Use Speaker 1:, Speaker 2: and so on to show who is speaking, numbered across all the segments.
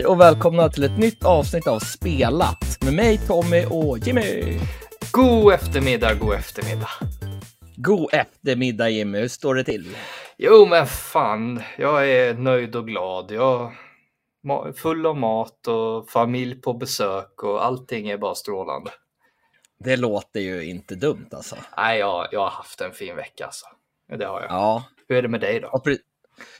Speaker 1: Hej och välkomna till ett nytt avsnitt av Spelat med mig Tommy och Jimmy.
Speaker 2: God eftermiddag, god eftermiddag.
Speaker 1: God eftermiddag Jimmy, hur står det till?
Speaker 2: Jo men fan, jag är nöjd och glad. Jag är full av mat och familj på besök och allting är bara strålande.
Speaker 1: Det låter ju inte dumt alltså.
Speaker 2: Nej, jag, jag har haft en fin vecka alltså. Det har jag.
Speaker 1: Ja.
Speaker 2: Hur är det med dig då?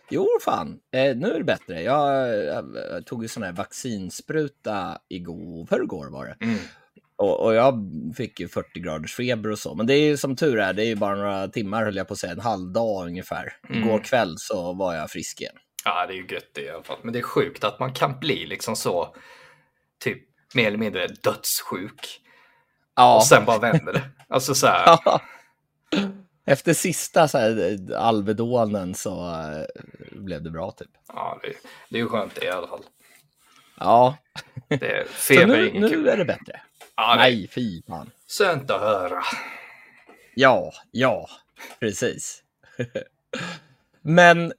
Speaker 1: Jo, fan, eh, nu är det bättre. Jag, jag, tog ju sån här vaccinspruta igår, förrgår var det.
Speaker 2: Mm.
Speaker 1: Och, och, jag fick ju 40 graders feber och så. Men det är ju som tur är, det är ju bara några timmar höll jag på att säga, en halv dag ungefär.
Speaker 2: Mm.
Speaker 1: Igår kväll så var jag frisk igen.
Speaker 2: Ja, det är ju gött det i alla fall. Men det är sjukt att man kan bli liksom så, typ mer eller mindre dödssjuk.
Speaker 1: Ja.
Speaker 2: Och sen bara vänder det. Alltså så här.
Speaker 1: Efter sista så här, Alvedonen så uh, blev det bra typ.
Speaker 2: Ja, det, det är ju skönt det i alla fall.
Speaker 1: Ja.
Speaker 2: Det
Speaker 1: så nu, nu
Speaker 2: kul.
Speaker 1: är det bättre.
Speaker 2: Ja,
Speaker 1: Nej, fy fan.
Speaker 2: Skönt att höra.
Speaker 1: Ja, ja, precis. Men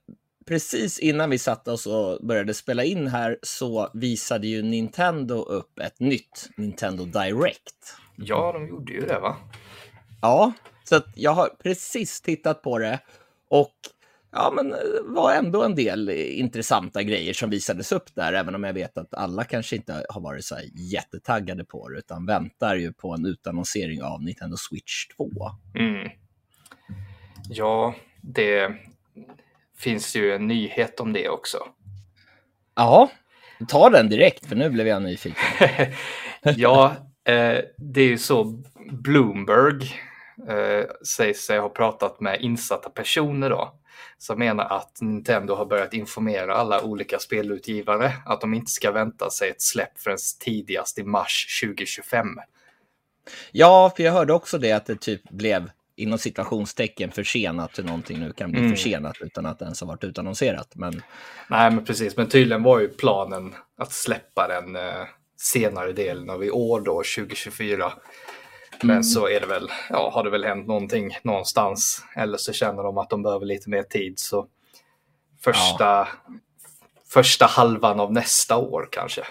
Speaker 1: precis innan vi satte oss och började spela in här så visade ju Nintendo upp ett nytt Nintendo Direct.
Speaker 2: Ja, de gjorde ju det va?
Speaker 1: Ja, så att jag har precis tittat på det och ja, men det var ändå en del intressanta grejer som visades upp där, även om jag vet att alla kanske inte har varit så jättetaggade på det, utan väntar ju på en utannonsering av Nintendo Switch 2.
Speaker 2: Mm. Ja, det finns ju en nyhet om det också.
Speaker 1: Ja, ta den direkt, för nu blev jag nyfiken.
Speaker 2: ja, eh, det är ju så Bloomberg eh, säger sig ha pratat med insatta personer då som menar att Nintendo har börjat informera alla olika spelutgivare att de inte ska vänta sig ett släpp förrän tidigast i mars 2025.
Speaker 1: Ja, för jag hörde också det att det typ blev inom situationstecken försenat hur någonting nu kan bli
Speaker 2: Mm.
Speaker 1: försenat utan att ens har varit utannonserat. Men
Speaker 2: Nej, men precis. Men tydligen var ju planen att släppa den eh, senare delen av i år då, 2024. Men
Speaker 1: Mm.
Speaker 2: så är det väl, ja, har det väl hänt någonting någonstans. Eller så känner de att de behöver lite mer tid. Så första, första halvan av nästa år kanske.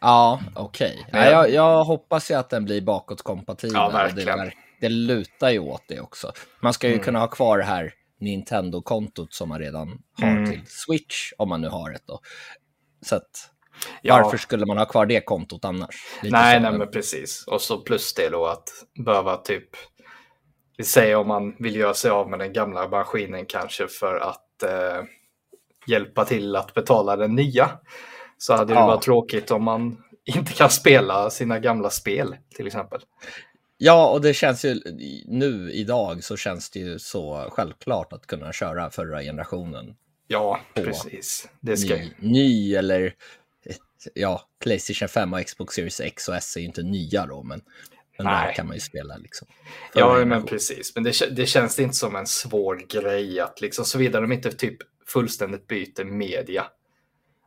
Speaker 1: ja, okej.
Speaker 2: Men
Speaker 1: Ja,
Speaker 2: jag-
Speaker 1: jag, hoppas ju att den blir bakåtkompatibel.
Speaker 2: Ja,
Speaker 1: det,
Speaker 2: verkligen.
Speaker 1: verk- det lutar ju åt det också. Man ska ju
Speaker 2: Mm.
Speaker 1: kunna ha kvar det här Nintendo-kontot som man redan har
Speaker 2: Mm.
Speaker 1: till Switch, om man nu har ett då. Så att,
Speaker 2: Ja.
Speaker 1: varför skulle man ha kvar det kontot annars? Lite
Speaker 2: Nej, nej, men precis. Och så plus det då att behöva typ, vi säger om man vill göra sig av med den gamla maskinen kanske för att eh, hjälpa till att betala den nya. Så hade det
Speaker 1: Ja.
Speaker 2: varit tråkigt om man inte kan spela sina gamla spel till exempel.
Speaker 1: Ja, och det känns ju nu idag så känns det ju så självklart att kunna köra förra generationen.
Speaker 2: Ja, precis. Det ska
Speaker 1: Ny, ny eller ja, Playstation 5 och Xbox Series X och S är ju inte nya då, men, men där kan man ju spela liksom.
Speaker 2: Ja, men precis. Men det, det känns inte som en svår grej att liksom, såvida de inte typ fullständigt byter media.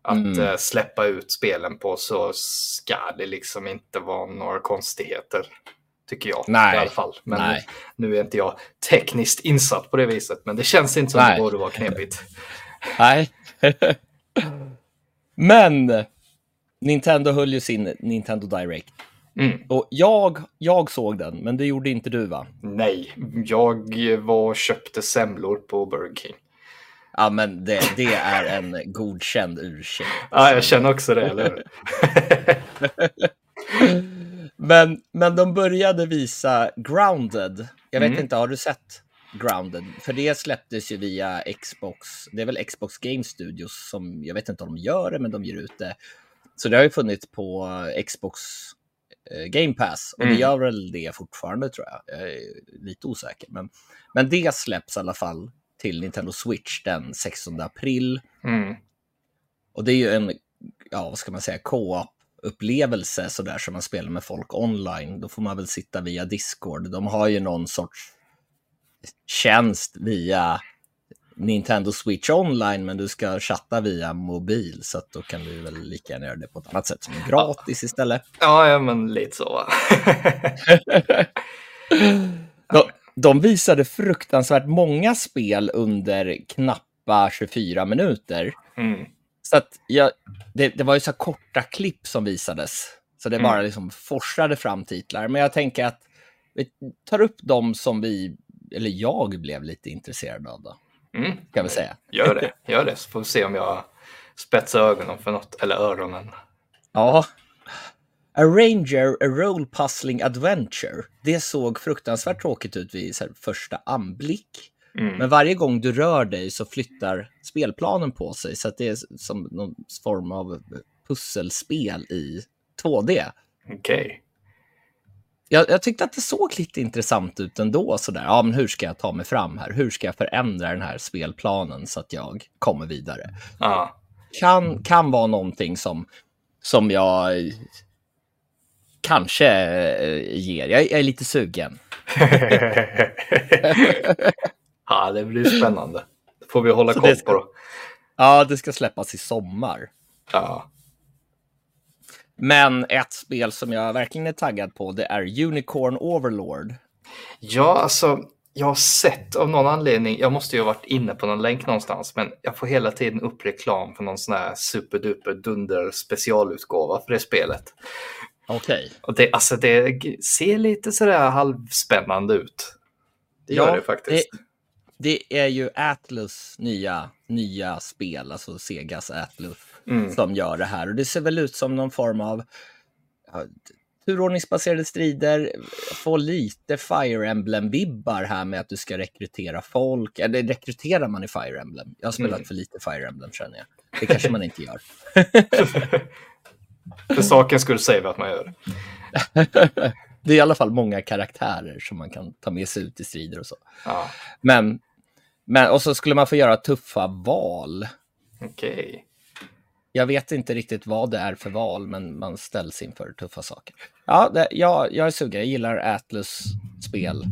Speaker 2: Att
Speaker 1: Mm.
Speaker 2: eh, släppa ut spelen på så ska det liksom inte vara några konstigheter. Tycker jag
Speaker 1: Nej,
Speaker 2: i alla fall. Men
Speaker 1: nej.
Speaker 2: nu är inte jag tekniskt insatt på det viset. Men det känns inte som
Speaker 1: Nej.
Speaker 2: det borde vara knepigt.
Speaker 1: Nej. men Nintendo höll ju sin Nintendo Direct.
Speaker 2: Mm.
Speaker 1: Och jag, jag såg den, men det gjorde inte du va?
Speaker 2: Nej, jag var köpte semlor på Burger King.
Speaker 1: Ja, men det, det är en godkänd ursäkt.
Speaker 2: Ja, jag känner också det, eller hur?
Speaker 1: Men, men de började visa Grounded. Jag vet
Speaker 2: Mm.
Speaker 1: inte, har du sett Grounded? För det släpptes ju via Xbox. Det är väl Xbox Game Studios som, jag vet inte om de gör det, men de ger ut det. Så det har ju funnits på Xbox eh, Game Pass och
Speaker 2: Mm.
Speaker 1: det gör väl det fortfarande tror jag. Jag är lite osäker. Men, men det släpps i alla fall till Nintendo Switch den 16 april.
Speaker 2: Mm.
Speaker 1: Och det är ju en, ja vad ska man säga, co-op-upplevelse sådär som man spelar med folk online. Då får man väl sitta via Discord. De har ju någon sorts tjänst via Nintendo Switch online, men du ska chatta via mobil, så att då kan du väl lika gärna göra det på ett annat sätt som är gratis istället.
Speaker 2: Ja, ja, men lite så.
Speaker 1: De, de visade fruktansvärt många spel under knappa 24 minuter.
Speaker 2: Mm.
Speaker 1: Så att jag, det, det var ju så korta klipp som visades. Så det
Speaker 2: Mm.
Speaker 1: bara liksom forslade fram titlar. Men jag tänker att vi tar upp dem som vi, eller jag blev lite intresserad av då,
Speaker 2: Mm.
Speaker 1: kan vi säga.
Speaker 2: Gör det, gör det så får vi se om jag spetsar ögonen för något, eller öronen.
Speaker 1: Ja. A Ranger, a role puzzling adventure. Det såg fruktansvärt tråkigt ut vid första anblick.
Speaker 2: Mm.
Speaker 1: Men varje gång du rör dig så flyttar spelplanen på sig. Så att det är som någon form av pusselspel i 2D.
Speaker 2: Okej.
Speaker 1: Jag, jag tyckte att det såg lite intressant ut ändå. Sådär. Ja, men hur ska jag ta mig fram här? Hur ska jag förändra den här spelplanen så att jag kommer vidare?
Speaker 2: Ja.
Speaker 1: Kan, kan vara någonting som, som jag eh, kanske eh, ger. Jag, jag är lite sugen.
Speaker 2: ja, det blir spännande. Det får vi hålla koll på då.
Speaker 1: Ja, det ska släppas i sommar.
Speaker 2: Ja.
Speaker 1: Men ett spel som jag verkligen är taggad på, det är Unicorn Overlord.
Speaker 2: ja, alltså jag har sett av någon anledning, jag måste ju ha varit inne på någon länk någonstans, men jag får hela tiden upp reklam för någon sån här superduper dunder specialutgåva för det spelet.
Speaker 1: Okej.
Speaker 2: Och det, alltså det ser lite sådär halvspännande ut. Det gör
Speaker 1: Ja,
Speaker 2: det faktiskt.
Speaker 1: Det är ju Atlus nya, nya spel, alltså Segas Atlus,
Speaker 2: Mm.
Speaker 1: som gör det här. Och det ser väl ut som någon form av ja, turordningsbaserade strider, få lite Fire Emblem-vibbar här med att du ska rekrytera folk. Eller rekryterar man i Fire Emblem? Jag har spelat
Speaker 2: Mm.
Speaker 1: för lite Fire Emblem känner jag. Det kanske man inte gör.
Speaker 2: För saken skulle säga att man gör.
Speaker 1: Det är i alla fall många karaktärer som man kan ta med sig ut i strider och så.
Speaker 2: Ja,
Speaker 1: Men, men och så skulle man få göra tuffa val.
Speaker 2: okej.
Speaker 1: Jag vet inte riktigt vad det är för val, men man ställs inför tuffa saker. Ja, det, jag, jag är sugen. Jag gillar Atlus spel.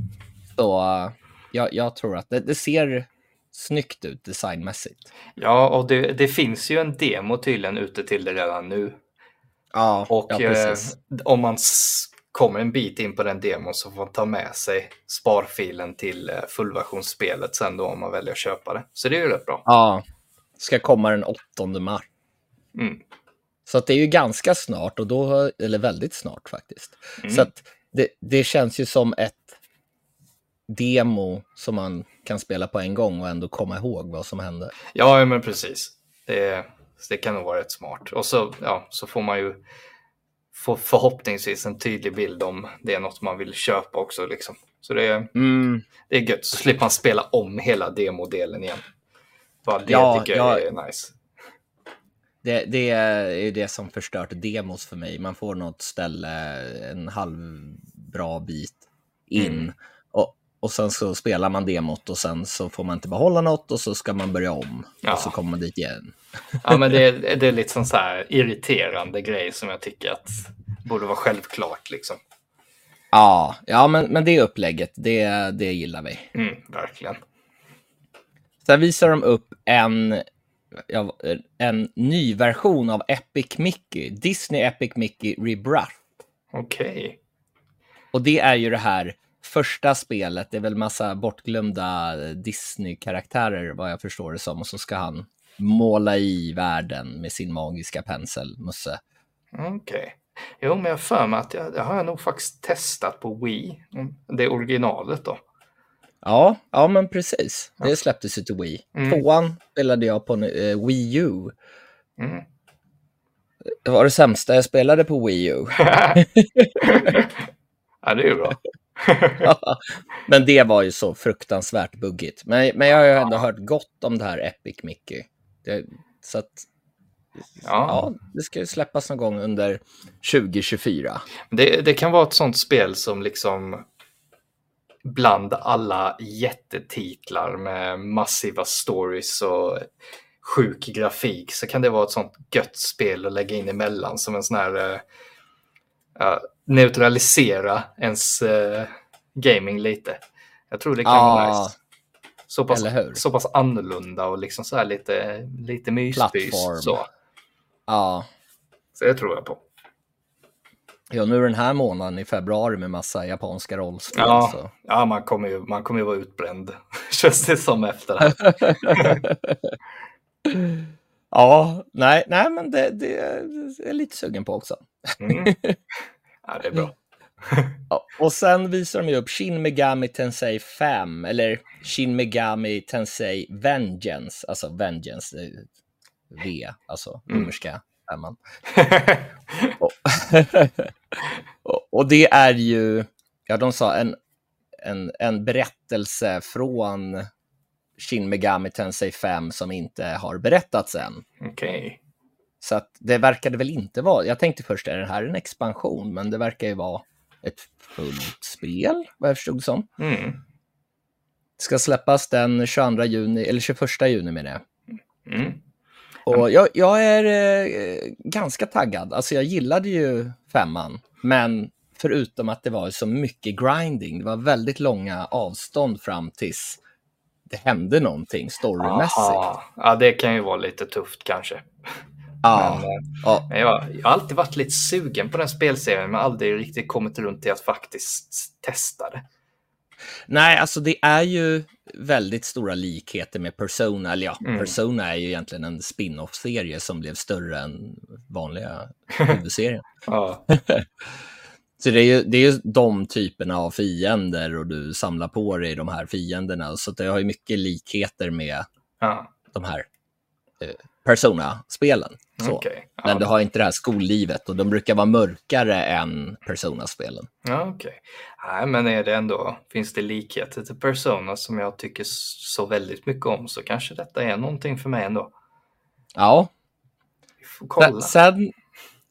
Speaker 1: Så uh, jag, jag tror att det, det ser snyggt ut designmässigt.
Speaker 2: Ja, och det, det finns ju en demo tydligen ute till det redan nu.
Speaker 1: Ja,
Speaker 2: Och
Speaker 1: ja,
Speaker 2: eh, om man kommer en bit in på den demon så får man ta med sig sparfilen till eh, fullversionsspelet sen då om man väljer att köpa det. Så det är ju rätt bra.
Speaker 1: Ja, ska komma den 8 mars.
Speaker 2: Mm.
Speaker 1: Så att det är ju ganska snart, och då, eller väldigt snart faktiskt.
Speaker 2: Mm.
Speaker 1: Så att det, det känns ju som ett demo som man kan spela på en gång och ändå komma ihåg vad som hände.
Speaker 2: Ja, men precis. Det, det kan nog vara rätt smart. Och så, ja, så får man ju få förhoppningsvis en tydlig bild om det är något man vill köpa också. Liksom. Så det är,
Speaker 1: Mm,
Speaker 2: det är gött. Så slipper man spela om hela demodelen igen. Bara det
Speaker 1: Ja,
Speaker 2: tycker jag
Speaker 1: ja.
Speaker 2: är nice.
Speaker 1: Det, det är det som förstört demos för mig. Man får något ställe en halv bra bit in
Speaker 2: Mm.
Speaker 1: och, och sen så spelar man demot och sen så får man inte behålla något och så ska man börja om.
Speaker 2: Ja.
Speaker 1: Och så kommer man dit igen.
Speaker 2: Ja, men det, är- det är lite sån så här irriterande grej som jag tycker att borde vara självklart. Liksom.
Speaker 1: Ja, ja men, men det upplägget, det, det gillar vi.
Speaker 2: Mm, verkligen.
Speaker 1: Sen visar de upp en, en ny version av Epic Mickey, Disney Epic Mickey Rebirth.
Speaker 2: Okej.
Speaker 1: Och det är ju det här första spelet, det är väl massa bortglömda Disney-karaktärer vad jag förstår det som. Och så ska han måla i världen med sin magiska pensel, Musse.
Speaker 2: Okej. Jo, men jag för mig att jag, det har jag nog faktiskt testat på Wii. Mm, Det originalet då.
Speaker 1: Ja, ja men precis. Det släpptes ju till Wii.
Speaker 2: Mm.
Speaker 1: Tvåan spelade jag på en eh, Wii U.
Speaker 2: Mm.
Speaker 1: Det var det sämsta jag spelade på Wii U.
Speaker 2: ja, det är ju bra.
Speaker 1: men det var ju så fruktansvärt buggigt. Men, men jag har ju ändå hört gott om det här Epic Mickey. Det, så att,
Speaker 2: Ja.
Speaker 1: ja, det ska ju släppas någon gång under 2024.
Speaker 2: Det, det kan vara ett sånt spel som liksom bland alla jättetitlar med massiva stories och sjuk grafik så kan det vara ett sånt gött spel att lägga in emellan som en sån här ja, neutralisera ens eh, gaming lite. Jag tror det kan vara
Speaker 1: Ja,
Speaker 2: nice. Så pass, så pass annorlunda och liksom så här lite, lite.
Speaker 1: Plattform.
Speaker 2: Så.
Speaker 1: ja.
Speaker 2: så det tror jag på.
Speaker 1: Ja, nu den här månaden i februari med massa japanska rollspel.
Speaker 2: Ja,
Speaker 1: Så.
Speaker 2: ja man, kommer ju, man kommer ju vara utbränd. Känns det som efter det här.
Speaker 1: Ja, nej, nej men det, det är jag lite sugen på också.
Speaker 2: Mm. Ja, det är bra.
Speaker 1: Ja, och sen visar de ju upp Shin Megami Tensei 5, eller Shin Megami Tensei Vengeance, alltså Vengeance, V, alltså
Speaker 2: Mm.
Speaker 1: romerska femman. och, och, det är ju, ja de sa en, en, en berättelse från Shin Megami Tensei 5 som inte har berättats än.
Speaker 2: Okej.
Speaker 1: Så att det verkade väl inte vara, jag tänkte först är det här en expansion, men det verkar ju vara ett fullt spel, vad jag förstod som.
Speaker 2: Mm.
Speaker 1: Ska släppas den 22 juni, eller 21 juni med det.
Speaker 2: Mm.
Speaker 1: Och jag, jag är eh, ganska taggad, alltså jag gillade ju femman, men förutom att det var så mycket grinding, det var väldigt långa avstånd fram tills det hände någonting storymässigt.
Speaker 2: Aha. Ja, det kan ju vara lite tufft kanske.
Speaker 1: Ja,
Speaker 2: Men, eh,
Speaker 1: ja,
Speaker 2: men jag, jag har alltid varit lite sugen på den spelserien, men aldrig riktigt kommit runt till att faktiskt testa det.
Speaker 1: Nej, alltså det är ju väldigt stora likheter med Persona. Eller ja,
Speaker 2: Mm.
Speaker 1: Persona är ju egentligen en spin-off-serie som blev större än vanliga huvudserien.
Speaker 2: Ja.
Speaker 1: Så det är, ju, det är ju de typerna av fiender och du samlar på dig de här fienderna. Så det har ju mycket likheter med
Speaker 2: ja.
Speaker 1: de här eh, Persona-spelen.
Speaker 2: Okej. Ja.
Speaker 1: Men det har inte det här skollivet och de brukar vara mörkare än Persona-spelen.
Speaker 2: Ja, okej. Nej, men är det ändå, finns det likheter till Persona som jag tycker så väldigt mycket om så kanske detta är någonting för mig ändå.
Speaker 1: Ja,
Speaker 2: Vi får kolla.
Speaker 1: Sen,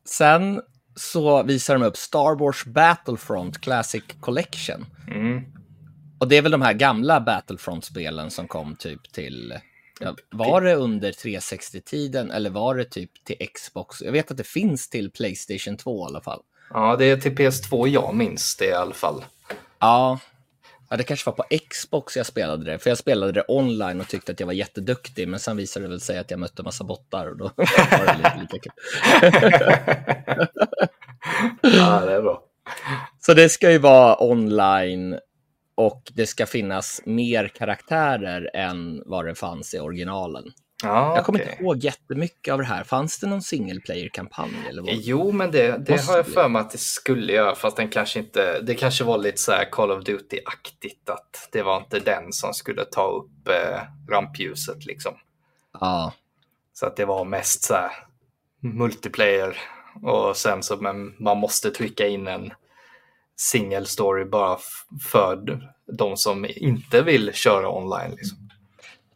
Speaker 1: sen så visar de upp Star Wars Battlefront Classic Collection.
Speaker 2: Mm.
Speaker 1: Och det är väl de här gamla Battlefront-spelen som kom typ till... Ja, var det under 360-tiden eller var det typ till Xbox? Jag vet att det finns till Playstation 2 i alla fall.
Speaker 2: Ja, det är till PS2 jag minns det i alla fall.
Speaker 1: Ja, ja det kanske var på Xbox jag spelade det. För jag spelade det online och tyckte att jag var jätteduktig. Men sen visade det väl sig att jag mötte massa bottar och då var det lite lika kul.
Speaker 2: ja, det är bra.
Speaker 1: Så det ska ju vara online och det ska finnas mer karaktärer än vad det fanns i originalen.
Speaker 2: Ja,
Speaker 1: Jag kommer inte ihåg jättemycket av det här. Fanns det någon single player-kampanj?
Speaker 2: Jo, men det, det har jag för mig att det skulle göra, fast den kanske inte, det kanske var lite så här Call of Duty-aktigt, att det var inte den som skulle ta upp eh, rampljuset liksom.
Speaker 1: Ja,
Speaker 2: Så att det var mest så här multiplayer och sen så men man måste trycka in en single story bara för de som inte vill köra online. Liksom.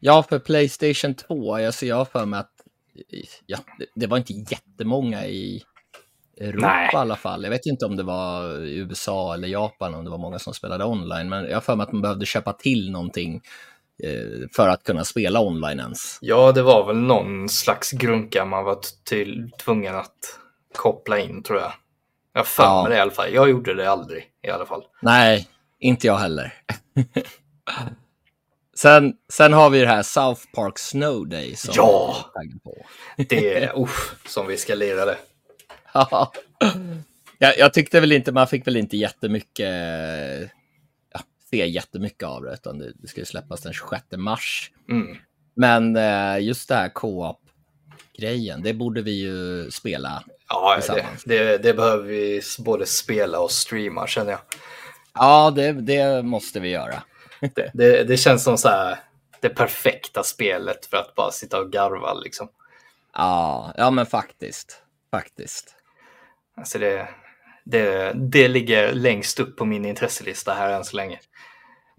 Speaker 1: ja för Playstation 2, alltså jag har för mig att ja, det, var inte jättemånga i Europa
Speaker 2: Nej.
Speaker 1: i alla fall. Jag vet inte om det var USA eller Japan, om det var många som spelade online, men jag har för mig att man behövde köpa till någonting eh, för att kunna spela online ens.
Speaker 2: Ja, det var väl någon slags grunka man var till, tvungen att koppla in tror jag. Jag för
Speaker 1: Ja.
Speaker 2: det i alla fall. Jag gjorde det aldrig i alla fall.
Speaker 1: Nej, inte jag heller. sen, sen har vi det här South Park Snow Day som
Speaker 2: Ja!
Speaker 1: på.
Speaker 2: Det är usch, som vi ska lira det.
Speaker 1: Ja. jag, jag tyckte väl inte, man fick väl inte jättemycket, ja, se jättemycket av det, utan det, det ju släppas den 26 mars.
Speaker 2: Mm.
Speaker 1: Men eh, just det här co-op-grejen, det borde vi ju spela.
Speaker 2: Ja, det, det, det behöver vi både spela och streama känner jag.
Speaker 1: Ja, det, det måste vi göra.
Speaker 2: Det, det, det känns som så här, det perfekta spelet för att bara sitta och garva liksom.
Speaker 1: Ja, ja men faktiskt. Faktiskt.
Speaker 2: Alltså det, det, det ligger längst upp på min intresselista här än så länge.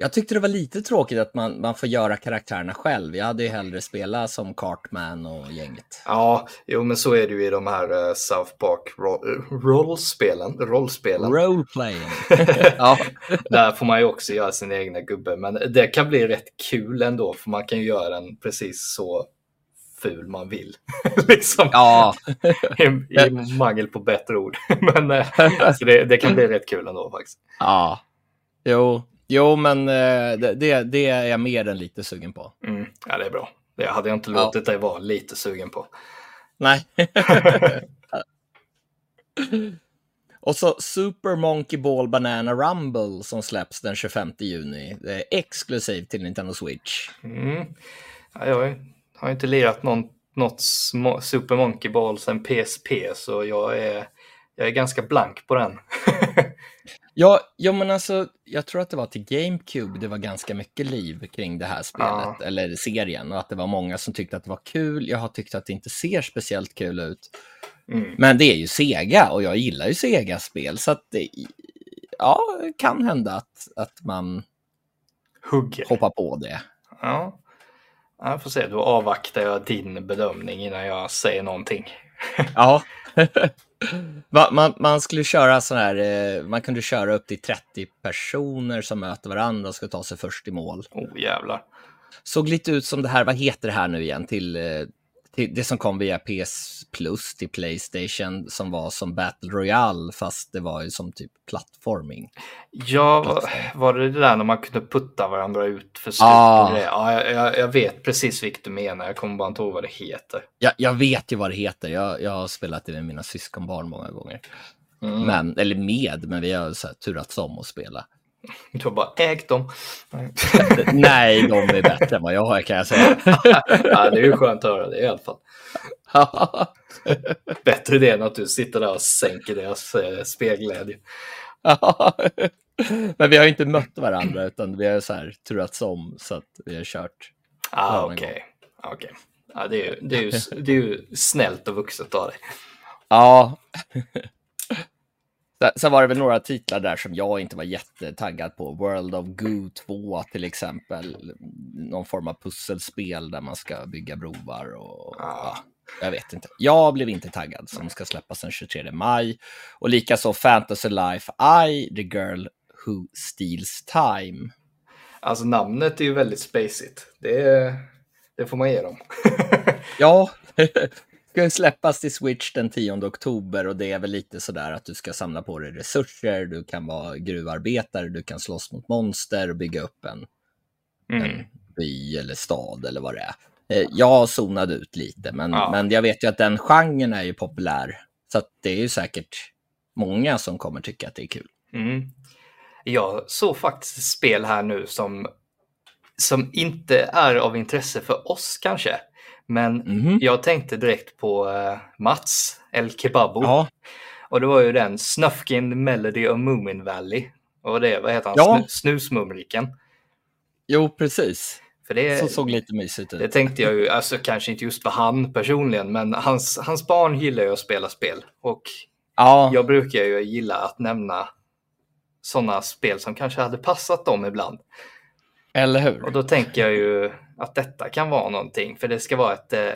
Speaker 1: Jag tyckte det var lite tråkigt att man, man får göra karaktärerna själv. Jag hade ju hellre spelat som Cartman och gänget.
Speaker 2: Ja, jo men så är det ju i de här eh, South Park ro- rollspelen. rollspelen.
Speaker 1: Roleplaying. ja.
Speaker 2: Där får man ju också göra sin egna gubbe, men det kan bli rätt kul ändå, för man kan ju göra den precis så ful man vill. liksom,
Speaker 1: ja,
Speaker 2: i, i mangel på bättre ord. men eh, så det, det kan bli rätt kul ändå faktiskt.
Speaker 1: ja. Jo, jo men eh, det, det, är jag mer än lite sugen på.
Speaker 2: Mm, ja, det är bra. Det hade jag inte
Speaker 1: Ja.
Speaker 2: låtit dig vara lite sugen på.
Speaker 1: Nej. Och så Super Monkey Ball Banana Rumble som släpps den 25 juni. Det är exklusivt till Nintendo Switch.
Speaker 2: Mm. Ja, jag har inte lirat någon, något Super Monkey Ball sen PSP så jag är, jag är ganska blank på den.
Speaker 1: ja, ja, men alltså jag tror att det var till GameCube det var ganska mycket liv kring det här spelet, ja. eller serien, och att det var många som tyckte att det var kul. Jag har tyckt att det inte ser speciellt kul ut. Mm. Men det är ju Sega och jag gillar ju Sega-spel, så att det ja, kan hända att, att man
Speaker 2: Hugger.
Speaker 1: hoppar på det.
Speaker 2: Ja. Jag får se, då avvaktar jag din bedömning innan jag säger någonting.
Speaker 1: ja. man, man skulle köra sån här, eh, man kunde köra upp till 30 personer som möter varandra och ska ta sig först i mål.
Speaker 2: Oh jävlar.
Speaker 1: Såg lite ut som det här, vad heter det här nu igen, till det som kom via PS Plus till Playstation som var som Battle Royale fast det var ju som typ plattforming.
Speaker 2: Ja, var det det där när man kunde putta varandra ut för slut? Ah. Ja, jag, jag, vet precis vilket du menar. Jag kommer bara inte ihåg vad det heter.
Speaker 1: Ja, jag vet ju vad det heter. Jag, jag har spelat det med mina syskonbarn många gånger. Mm. Men, eller med, men vi har så här, turats om att spela.
Speaker 2: Du har bara ägt dem.
Speaker 1: Nej, de är bättre än vad jag har kan jag säga.
Speaker 2: ja, det är ju skönt att höra det i alla fall. bättre det än att du sitter där och sänker deras eh, spelglädje.
Speaker 1: Men vi har inte mött varandra utan vi har så här turats om så att vi har kört.
Speaker 2: Ah, Okej, okay. okay. ja, det, är, det, är ju, det är ju snällt och vuxet av dig.
Speaker 1: Ja. Sen var det väl några titlar där som jag inte var jättetaggad på. World of Goo 2 till exempel. Någon form av pusselspel där man ska bygga broar och ja, jag vet inte. Jag blev inte taggad som ska släppas den 23 maj. Och likaså Fantasy Life I, The Girl Who Steals Time.
Speaker 2: Alltså namnet är ju väldigt spacigt. Det, det får man ge dem.
Speaker 1: ja, ska släppas till Switch den 10 oktober och det är väl lite sådär att du ska samla på dig resurser, du kan vara gruvarbetare, du kan slåss mot monster och bygga upp en, mm. en by eller stad eller vad det är. Eh, jag zonade ut lite, men, ja. men jag vet ju att den genren är ju populär. Så det är ju säkert många som kommer tycka att det är kul.
Speaker 2: Mm. Jag såg faktiskt ett spel här nu som, som inte är av intresse för oss kanske. Men mm. jag tänkte direkt på uh, Mats, El Kebabo. Ja. Och det var ju den Snufkin Melody of Moomin Valley. Och det, vad heter han? Ja. snusmumriken.
Speaker 1: Jo, precis. För det så såg lite mysigt ut.
Speaker 2: Det tänkte jag ju, alltså kanske inte just för han personligen, men hans, hans barn gillar ju att spela spel. Och ja. jag brukar ju gilla att nämna sådana spel som kanske hade passat dem ibland.
Speaker 1: Eller hur?
Speaker 2: Och då tänker jag ju att detta kan vara någonting, för det ska vara ett, eh,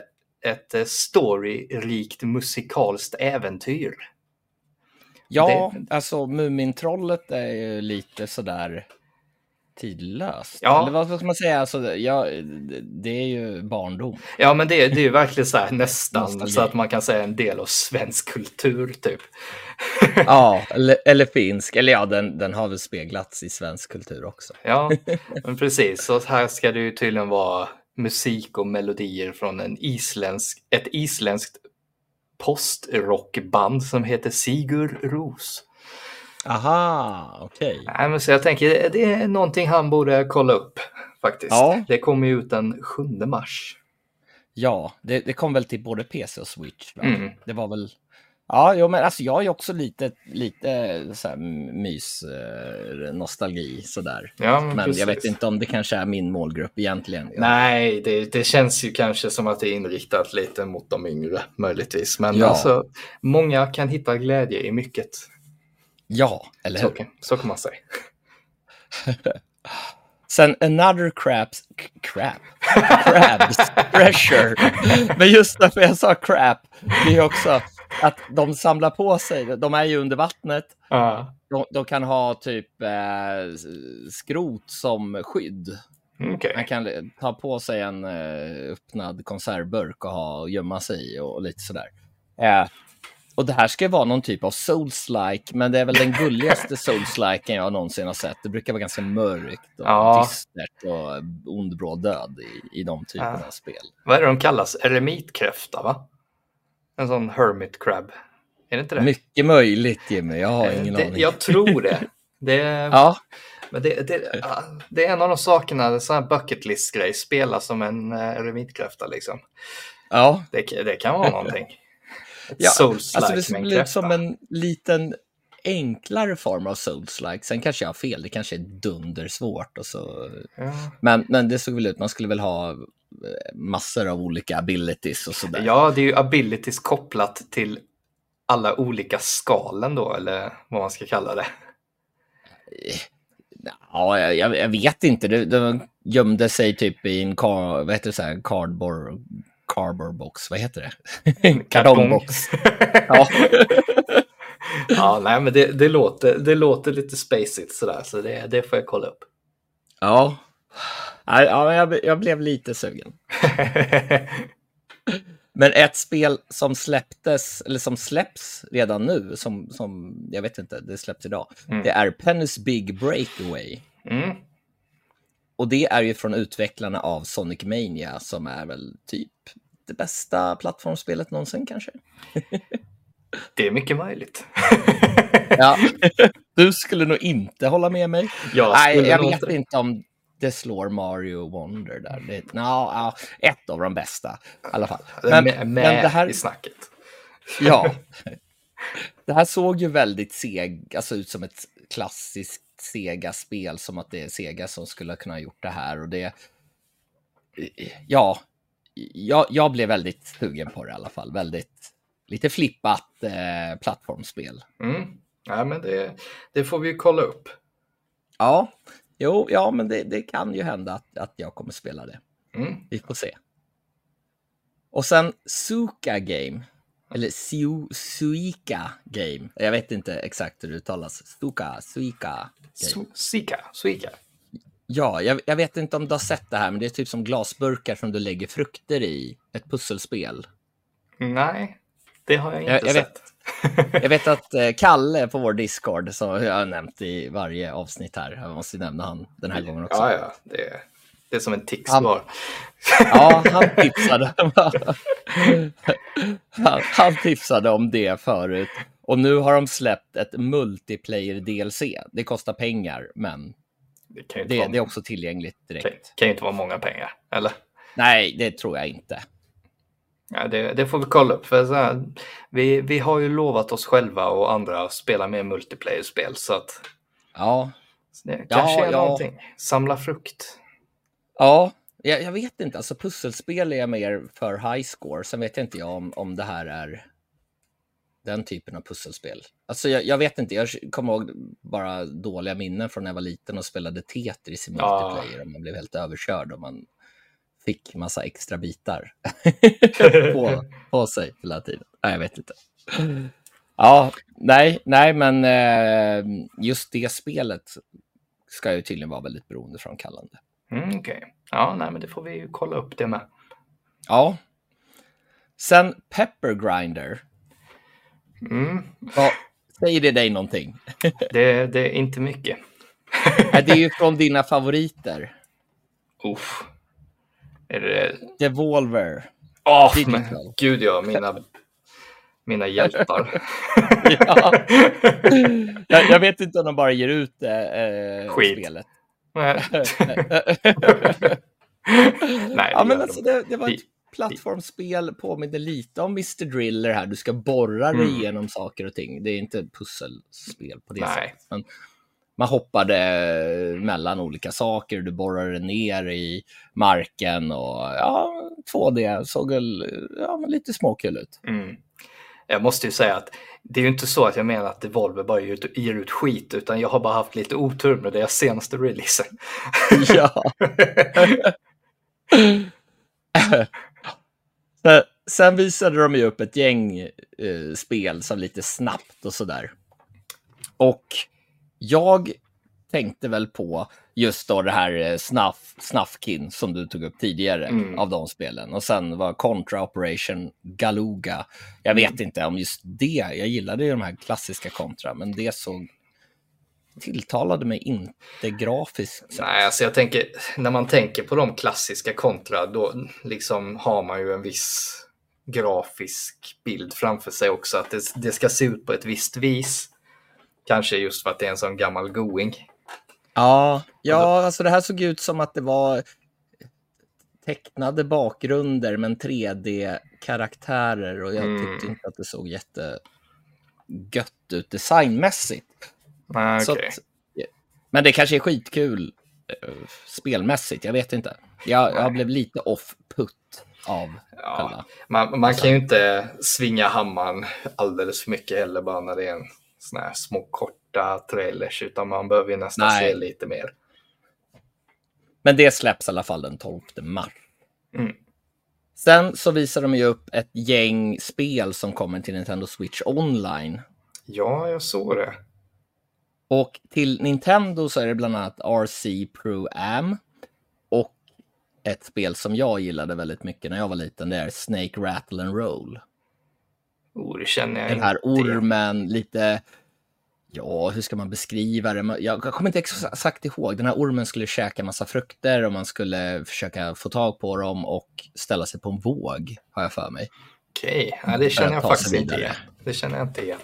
Speaker 2: ett storyrikt musikalskt äventyr.
Speaker 1: Ja, det... alltså Mumintrollet är ju lite sådär tidlöst. Ja. Eller vad ska man säga? Alltså, ja, det är ju barndom.
Speaker 2: Ja, men det, det är ju verkligen så här, nästan så att man kan säga en del av svensk kultur typ.
Speaker 1: ja, eller, eller finsk. Eller ja, den, den har väl speglats i svensk kultur också.
Speaker 2: ja, men precis. Så här ska det ju tydligen vara musik och melodier från en isländsk, ett isländskt postrockband som heter Sigur Ros.
Speaker 1: Aha, okej.
Speaker 2: Okay. så jag tänker det är någonting han borde kolla upp faktiskt. Ja. Det kommer ju ut den 7 mars.
Speaker 1: Ja, det, det kom väl till både PC och Switch. Mm. Det var väl Ja, jo, men alltså jag är också lite, lite så här mys, eh, nostalgi sådär. Ja, men men jag vet inte om det kanske är min målgrupp egentligen.
Speaker 2: Nej, det, det känns ju kanske som att det är inriktat lite mot de yngre möjligtvis. Men ja. alltså, många kan hitta glädje i mycket.
Speaker 1: Ja, eller hur? Så,
Speaker 2: så kan man säga.
Speaker 1: Sen another crabs, crab, crabs pressure. Men just därför jag sa crap, det är också att de samlar på sig, de är ju under vattnet. Uh. De, de, kan ha typ eh, skrot som skydd. Okay. Man kan ta på sig en eh, öppnad konservburk och ha och gömma sig i och, och lite sådär. Eh, och det här ska vara någon typ av souls-like, men det är väl den gulligaste souls-liken jag någonsin har sett. Det brukar vara ganska mörkt och ja. dystert och ond bråd död i, i de typerna ja. av spel.
Speaker 2: Vad är det de kallas? Eremitkräfta, va? En sån hermit crab. Är det inte det?
Speaker 1: Mycket möjligt Jimmy, jag har ingen
Speaker 2: det,
Speaker 1: aning.
Speaker 2: Jag tror det. det ja. Men det, det, det, är en av de sakerna, en sån här bucket list-grej, spela som en uh, eremitkräfta liksom.
Speaker 1: Ja.
Speaker 2: Det, det kan vara någonting.
Speaker 1: Ja,
Speaker 2: Souls-like
Speaker 1: Alltså det väl ut som
Speaker 2: kräfta.
Speaker 1: en liten enklare form av Souls-like. Sen kanske jag har fel, det kanske är dundersvårt. Och så.
Speaker 2: Ja.
Speaker 1: Men, men det såg väl ut, man skulle väl ha eh, massor av olika abilities och sådär.
Speaker 2: ja, det är ju abilities kopplat till alla olika skalen då, eller vad man ska kalla det.
Speaker 1: Ja, jag, jag vet inte. Det, det gömde sig typ i en vad heter det, så här, cardboard, cardboard box. Vad heter det? Kartongbox. Ja.
Speaker 2: ja, nej, men det, det, låter, det låter lite spacigt sådär, så det, det får jag kolla upp.
Speaker 1: ja. Ja, jag, jag blev lite sugen. Men ett spel som släpptes, eller som släpps redan nu, som, som jag vet inte, det släpps idag,
Speaker 2: Mm.
Speaker 1: det är Penny's Big Breakaway.
Speaker 2: Mm.
Speaker 1: Och det är ju från utvecklarna av Sonic Mania som är väl typ det bästa plattformsspelet någonsin kanske.
Speaker 2: Det är mycket möjligt.
Speaker 1: Ja. Du skulle nog inte hålla med mig.
Speaker 2: Jag
Speaker 1: Nej, jag vet inte om det slår Mario Wonder där. Det, no, ja, ett av de bästa i alla fall. Men,
Speaker 2: med,
Speaker 1: men
Speaker 2: med
Speaker 1: det här,
Speaker 2: i snacket.
Speaker 1: ja. Det här såg ju väldigt seg, alltså ut som ett klassiskt Sega-spel, som att det är Sega som skulle kunna ha gjort det här. Och det, ja, jag, jag blev väldigt sugen på det i alla fall. Väldigt, lite flippat eh, plattformsspel.
Speaker 2: Mm. Ja, men det, det får vi ju kolla upp.
Speaker 1: Ja, jo, ja, men det, det kan ju hända att, att jag kommer spela det.
Speaker 2: Mm.
Speaker 1: Vi får se. Och sen Suka Game. Eller Su, Suika Game. Jag vet inte exakt hur det uttalas. Suka, Suika Game.
Speaker 2: Su- Sika, Suika.
Speaker 1: Ja, jag, jag vet inte om du har sett det här, men det är typ som glasburkar som du lägger frukter i. Ett pusselspel.
Speaker 2: Nej, det har jag inte
Speaker 1: Jag- jag
Speaker 2: sett.
Speaker 1: Jag vet att eh, Kalle på vår Discord, som jag har nämnt i varje avsnitt här, jag måste nämna han den här gången också.
Speaker 2: Ja, ja, det, är- det är som en tics
Speaker 1: Han-
Speaker 2: bara.
Speaker 1: Ja, han tipsade. han, han tipsade om det förut. Och nu har de släppt ett multiplayer DLC. Det kostar pengar, men
Speaker 2: Det kan inte,
Speaker 1: det,
Speaker 2: vara,
Speaker 1: det är också tillgängligt
Speaker 2: kan,
Speaker 1: direkt.
Speaker 2: kan ju inte vara många pengar, eller?
Speaker 1: Nej, det tror jag inte.
Speaker 2: Ja, det, det får vi kolla upp. För så här, vi, vi har ju lovat oss själva och andra att spela mer multiplayer-spel. Så att
Speaker 1: Ja,
Speaker 2: så det
Speaker 1: Ja,
Speaker 2: kanske är
Speaker 1: ja.
Speaker 2: någonting. Samla frukt.
Speaker 1: ja jag, jag vet inte. Alltså pusselspel är jag mer för high score. Sen vet jag inte jag om, om det här är den typen av pusselspel. Alltså jag, jag vet inte, jag kommer ihåg bara dåliga minnen från när jag var liten och spelade Tetris i
Speaker 2: Ja.
Speaker 1: multiplayer och man blev helt överkörd och man fick massa extra bitar på, på sig hela tiden. Nej, jag vet inte. Ja, nej, nej, men eh, just det spelet ska ju tydligen vara väldigt beroendeframkallande.
Speaker 2: Mm, Okej. Ja, nej, men det får vi ju kolla upp det med.
Speaker 1: Ja. Sen Pepper Grinder.
Speaker 2: Mm,
Speaker 1: Vad, säger det dig någonting?
Speaker 2: det, det är inte mycket.
Speaker 1: Det är ju från dina favoriter.
Speaker 2: Uff. Är det...
Speaker 1: Devolver.
Speaker 2: Åh,
Speaker 1: Digital.
Speaker 2: men gud ja, mina, mina hjältar.
Speaker 1: Ja. Jag, jag vet inte om de bara ger ut eh,
Speaker 2: Skit.
Speaker 1: spelet.
Speaker 2: Nej, Nej,
Speaker 1: ja, men alltså,
Speaker 2: de.
Speaker 1: det, det var ett plattformsspel, påminner lite om Mr Driller här. Du ska borra dig
Speaker 2: Mm.
Speaker 1: igenom saker och ting. Det är inte ett pusselspel på det
Speaker 2: Nej.
Speaker 1: sättet. Men man hoppade mellan olika saker, du borrade ner i marken och ja, 2D såg väl ja, lite småkul ut.
Speaker 2: Mm. Jag måste ju säga att det är ju inte så att jag menar att Devolver bara ger ut, ger ut skit, utan jag har bara haft lite otur med deras senaste releasen.
Speaker 1: ja. Sen- Sen visade de ju upp ett gäng eh, spel som lite snabbt och sådär. Och jag tänkte väl på just då det här eh, Snuff, Snuffkin som du tog upp tidigare
Speaker 2: Mm.
Speaker 1: av de spelen. Och sen var Contra Operation Galuga. Jag vet inte om just det, jag gillade ju de här klassiska Contra, men det såg tilltalade mig inte grafiskt. sett.
Speaker 2: Nej, alltså jag tänker, när man tänker på de klassiska kontra, då liksom har man ju en viss grafisk bild framför sig också. Att det, det ska se ut på ett visst vis. Kanske just för att det är en sån gammal going.
Speaker 1: Ja, ja alltså det här såg ut som att det var... tecknade bakgrunder men 3D-karaktärer och jag
Speaker 2: Mm.
Speaker 1: tyckte inte att det såg jätte gött ut designmässigt. Så
Speaker 2: okej.
Speaker 1: att, men det kanske är skitkul eh, spelmässigt, jag vet inte. Jag, jag blev lite off-put av
Speaker 2: Ja,
Speaker 1: själva.
Speaker 2: man, man kan ju inte svinga hammaren alldeles för mycket heller bara när det är en sån här små korta trailers, utan man behöver ju nästan
Speaker 1: Nej.
Speaker 2: se lite mer.
Speaker 1: Men det släpps i alla fall den 12 mars.
Speaker 2: Mm.
Speaker 1: Sen så visar de ju upp ett gäng spel som kommer till Nintendo Switch online.
Speaker 2: Ja, jag såg det.
Speaker 1: Och till Nintendo så är det bland annat RC Pro Am och ett spel som jag gillade väldigt mycket när jag var liten. Det är Snake Rattle and Roll.
Speaker 2: Oh, det känner jag
Speaker 1: Den här
Speaker 2: inte.
Speaker 1: ormen, lite... Ja, hur ska man beskriva det? Jag kommer inte exakt ihåg. Den här ormen skulle käka massa frukter och man skulle försöka få tag på dem och ställa sig på en våg, har jag för mig.
Speaker 2: Okej, ja, det känner jag faktiskt inte igen. Det känner jag inte igen.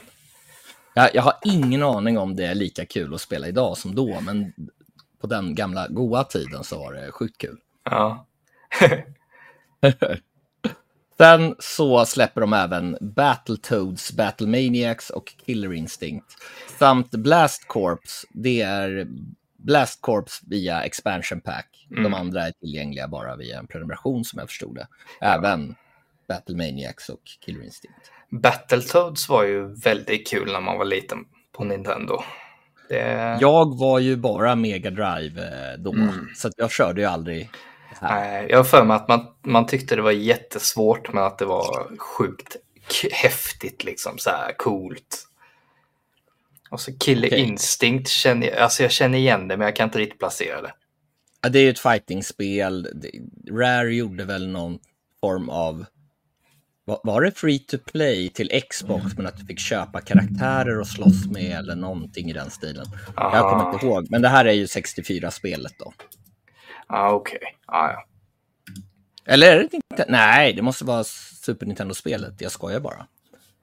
Speaker 1: Jag, jag har ingen aning om det är lika kul att spela idag som då, men på den gamla goa tiden så var det sjukt kul.
Speaker 2: Ja.
Speaker 1: Sen så släpper de även Battletoads, Battlemaniacs och Killer Instinct. Samt Blast Corps. Det är Blast Corps via Expansion Pack.
Speaker 2: Mm.
Speaker 1: De andra är tillgängliga bara via en prenumeration som jag förstod det. Även Battlemaniacs och Killer Instinct.
Speaker 2: Battletoads var ju väldigt kul när man var liten på Nintendo. Det...
Speaker 1: Jag var ju bara Mega Drive eh, då,
Speaker 2: Mm.
Speaker 1: så jag körde ju aldrig.
Speaker 2: Nej, jag har för mig att man, man tyckte det var jättesvårt men att det var sjukt häftigt liksom så här coolt. Och så Killer
Speaker 1: Okej.
Speaker 2: Instinct känner jag, alltså jag känner igen det men jag kan inte riktigt placera det.
Speaker 1: Ja, det är ju ett fightingspel. Rare gjorde väl någon form av... va- Var det free to play till Xbox men att du fick köpa karaktärer och slåss med eller någonting i den stilen? Jag
Speaker 2: Aha.
Speaker 1: kommer inte ihåg, men det här är ju 64-spelet då.
Speaker 2: Ja, okej. Ah, ja.
Speaker 1: Eller är det inte? Nej, det måste vara Super Nintendo-spelet. Jag skojar bara.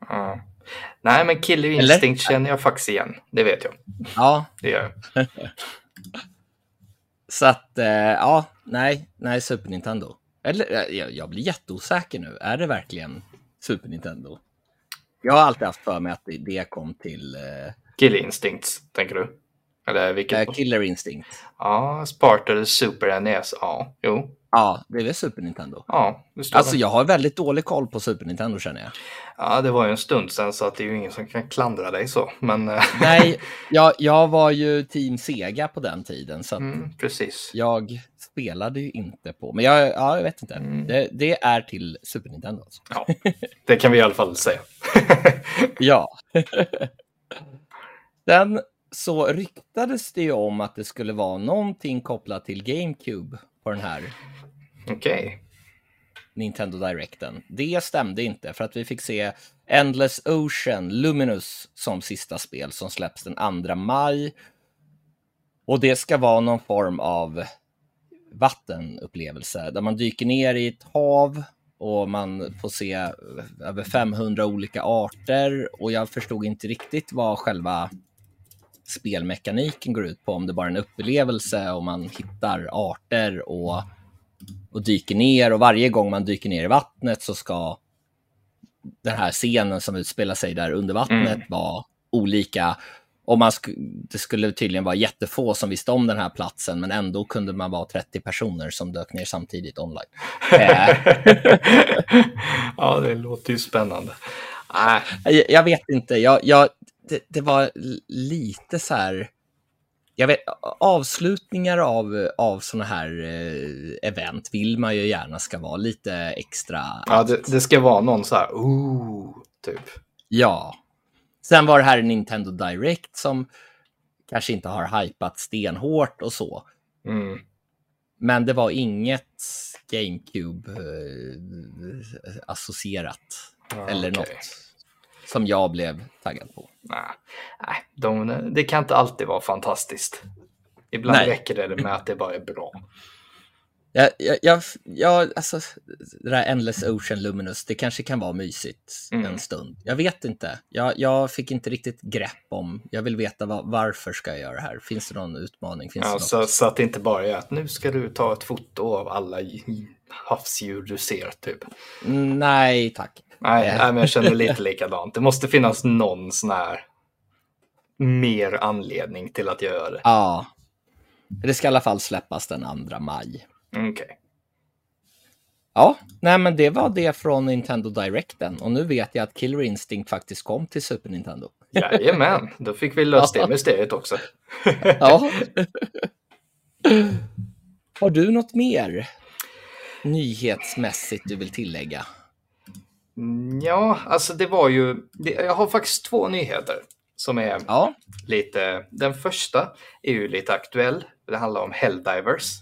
Speaker 2: Ja. Nej, men Killer
Speaker 1: Eller?
Speaker 2: Instinct känner jag faktiskt igen. Det vet jag.
Speaker 1: Ja,
Speaker 2: Det gör jag.
Speaker 1: så att, eh, ja, nej, nej, Super Nintendo. Eller, eh, jag, jag blir jätteosäker nu. Är det verkligen Super Nintendo? Jag har alltid haft för mig att det, kom till eh,
Speaker 2: Killer Instincts, tänker du? Eller vilket?
Speaker 1: eh, Killer Instinct.
Speaker 2: Ja, Sparta Super NES. Ja, jo.
Speaker 1: Ja, det är väl Super Nintendo.
Speaker 2: Ja, det
Speaker 1: Alltså
Speaker 2: det.
Speaker 1: jag har väldigt dålig koll på Super Nintendo känner jag.
Speaker 2: Ja, det var ju en stund sedan så att det är ju ingen som kan klandra dig så. Men eh,
Speaker 1: Nej, jag, jag var ju Team Sega på den tiden så att
Speaker 2: mm, precis.
Speaker 1: jag spelade ju inte på. Men jag, ja, jag vet inte.
Speaker 2: Mm.
Speaker 1: Det, det är till Super Nintendo. Alltså.
Speaker 2: Ja, det kan vi i alla fall säga.
Speaker 1: Ja. Sen så ryktades det ju om att det skulle vara någonting kopplat till GameCube på den här
Speaker 2: Okej.
Speaker 1: Nintendo Directen. Det stämde inte för att vi fick se Endless Ocean Luminous som sista spel som släpps den 2 maj. Och det ska vara någon form av vattenupplevelse där man dyker ner i ett hav och man får se över 500 olika arter och jag förstod inte riktigt vad själva spelmekaniken går ut på, om det bara är en upplevelse och man hittar arter och, och dyker ner och varje gång man dyker ner i vattnet så ska den här scenen som utspelar sig där under vattnet
Speaker 2: Mm.
Speaker 1: vara olika. Och man sk det skulle tydligen vara jättefå som visste om den här platsen, men ändå kunde man vara 30 personer som dök ner samtidigt online. Eh,
Speaker 2: ja, det låter ju spännande.
Speaker 1: Jag, jag vet inte, jag, jag, det, det var lite så här... Jag vet, avslutningar av, av såna här eh, event vill man ju gärna ska vara lite extra.
Speaker 2: ja, det, det ska vara någon så här, ooh, typ.
Speaker 1: Ja. Sen var det här en Nintendo Direct som kanske inte har hypat stenhårt och så.
Speaker 2: Mm.
Speaker 1: Men det var inget GameCube eh,
Speaker 2: Ja,
Speaker 1: eller
Speaker 2: okej.
Speaker 1: något som jag blev taggad på.
Speaker 2: Nej, nej de, det kan inte alltid vara fantastiskt. Ibland
Speaker 1: Nej.
Speaker 2: räcker det med att det bara är bra.
Speaker 1: Jag, jag, jag, jag, alltså, det där Endless Ocean Luminous, det kanske kan vara mysigt
Speaker 2: Mm.
Speaker 1: en stund. Jag vet inte. Jag, jag fick inte riktigt grepp om, jag vill veta vad, varför ska jag göra det här? Finns det någon utmaning? Finns
Speaker 2: Ja,
Speaker 1: det
Speaker 2: så,
Speaker 1: något?
Speaker 2: så att det inte bara är att nu ska du ta ett foto av alla havsdjur du ser, typ.
Speaker 1: Mm, Nej, tack.
Speaker 2: Nej,
Speaker 1: Eh.
Speaker 2: nej, men jag känner lite likadant. Det måste finnas någon sån här mer anledning till att göra det.
Speaker 1: Ja. Det ska i alla fall släppas den 2 maj.
Speaker 2: Okej.
Speaker 1: Ja, nej men det var det från Nintendo Directen och nu vet jag att Killer Instinct faktiskt kom till Super Nintendo.
Speaker 2: Jajamän, då fick vi löst det mysteriet också.
Speaker 1: Ja. Har du något mer nyhetsmässigt du vill tillägga?
Speaker 2: Mm, Ja, alltså det var ju... Jag har faktiskt två nyheter som är
Speaker 1: Ja,
Speaker 2: lite... Den första är ju lite aktuell. Det handlar om Helldivers.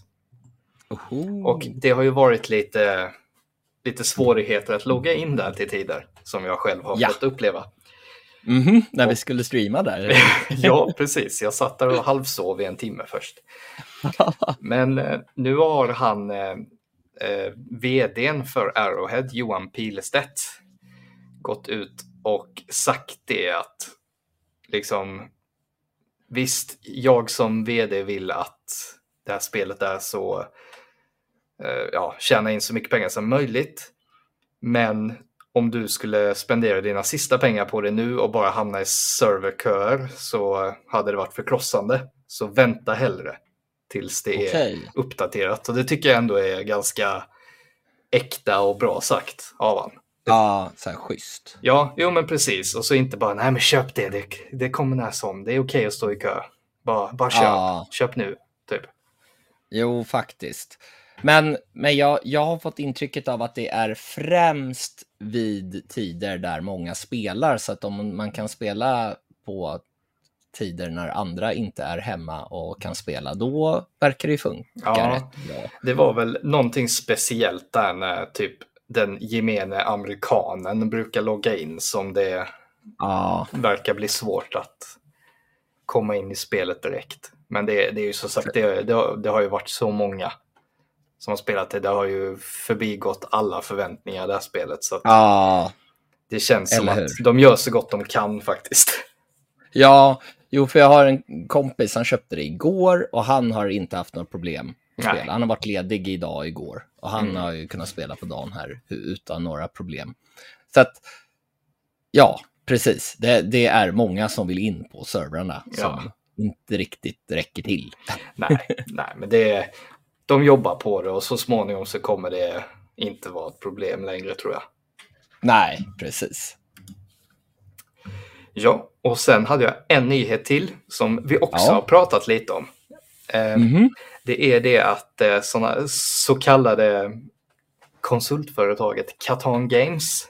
Speaker 1: Oho.
Speaker 2: Och det har ju varit lite, lite svårigheter att logga in där till tider som jag själv har
Speaker 1: Ja.
Speaker 2: fått uppleva.
Speaker 1: Mhm, när vi skulle streama där.
Speaker 2: Ja, precis. Jag satt där och halvsov i en timme först. Men eh, nu har han, eh, eh, vdn för Arrowhead, Johan Pilestedt, gått ut och sagt det att liksom visst, jag som vd vill att det här spelet är så, ja, tjäna in så mycket pengar som möjligt. Men om du skulle spendera dina sista pengar på det nu och bara hamna i serverköer så hade det varit förkrossande. Så vänta hellre tills det är
Speaker 1: Okej.
Speaker 2: uppdaterat. Och det tycker jag ändå är ganska äkta och bra sagt av han.
Speaker 1: Ja, så här schysst.
Speaker 2: Ja, jo men precis. Och så inte bara, nej men köp det, det, det kommer när som, det är okej att stå i kö. Bara, bara köp,
Speaker 1: Ja.
Speaker 2: köp nu, typ.
Speaker 1: Jo, faktiskt. Men, men jag, jag har fått intrycket av att det är främst vid tider där många spelar, så att om man kan spela på tider när andra inte är hemma och kan spela, då verkar det funka
Speaker 2: Ja.
Speaker 1: rätt bra.
Speaker 2: Det var väl någonting speciellt där när typ den gemene amerikanen brukar logga in som det
Speaker 1: Ja,
Speaker 2: verkar bli svårt att komma in i spelet direkt. Men det, det är ju som sagt, det, det, har- det har ju varit så många som har spelat det. Det har ju förbigått alla förväntningar det här spelet. Så att
Speaker 1: ja,
Speaker 2: det känns som
Speaker 1: eller
Speaker 2: att
Speaker 1: hur?
Speaker 2: de gör så gott de kan faktiskt.
Speaker 1: ja. Jo, för jag har en kompis, han köpte det igår och han har inte haft några problem spela. Han har varit ledig idag och igår och han
Speaker 2: Mm.
Speaker 1: har ju kunnat spela på dagen här utan några problem. Så att, ja, precis. Det, det är många som vill in på servrarna
Speaker 2: Ja.
Speaker 1: som inte riktigt räcker till.
Speaker 2: nej, nej, men det, de jobbar på det och så småningom så kommer det inte vara ett problem längre tror jag.
Speaker 1: Nej, precis.
Speaker 2: Ja, och sen hade jag en nyhet till som vi också
Speaker 1: Ja.
Speaker 2: har pratat lite om. Eh,
Speaker 1: Mhm.
Speaker 2: Det är det att eh, såna, så kallade konsultföretaget Catan Games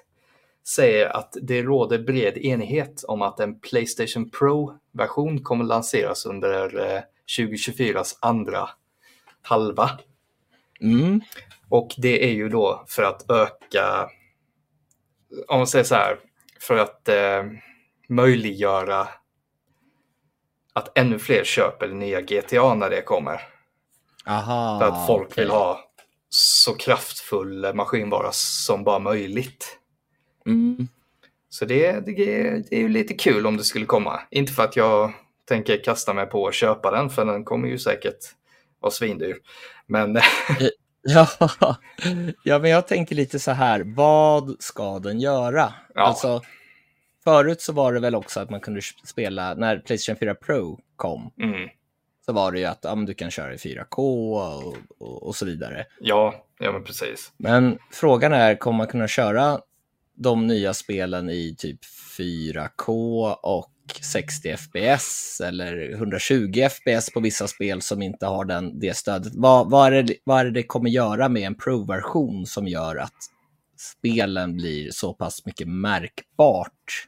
Speaker 2: säger att det råder bred enighet om att en Playstation Pro-version kommer lanseras under eh, 2024s andra halva.
Speaker 1: Mm.
Speaker 2: Och det är ju då för att öka, om man säger så här, för att eh, möjliggöra att ännu fler köper nya GTA när det kommer.
Speaker 1: Aha,
Speaker 2: För att folk vill
Speaker 1: okej.
Speaker 2: ha så kraftfull maskinvara som bara möjligt.
Speaker 1: Mm.
Speaker 2: Så det, det, det är ju lite kul om det skulle komma. Inte för att jag tänker kasta mig på att köpa den, för den kommer ju säkert vara svindyr. Men
Speaker 1: Ja, ja, men jag tänker lite så här, vad ska den göra?
Speaker 2: Ja.
Speaker 1: Alltså, förut så var det väl också att man kunde spela, när Playstation 4 Pro kom,
Speaker 2: mm,
Speaker 1: så var det ju att ja, du kan köra i 4K och, och, och så vidare.
Speaker 2: ja, ja, men precis.
Speaker 1: Men frågan är, kommer man kunna köra de nya spelen i typ 4K och 60 FPS eller 120 FPS på vissa spel som inte har den, det stödet? Vad, vad, är det, vad är det det kommer göra med en Pro-version som gör att spelen blir så pass mycket märkbart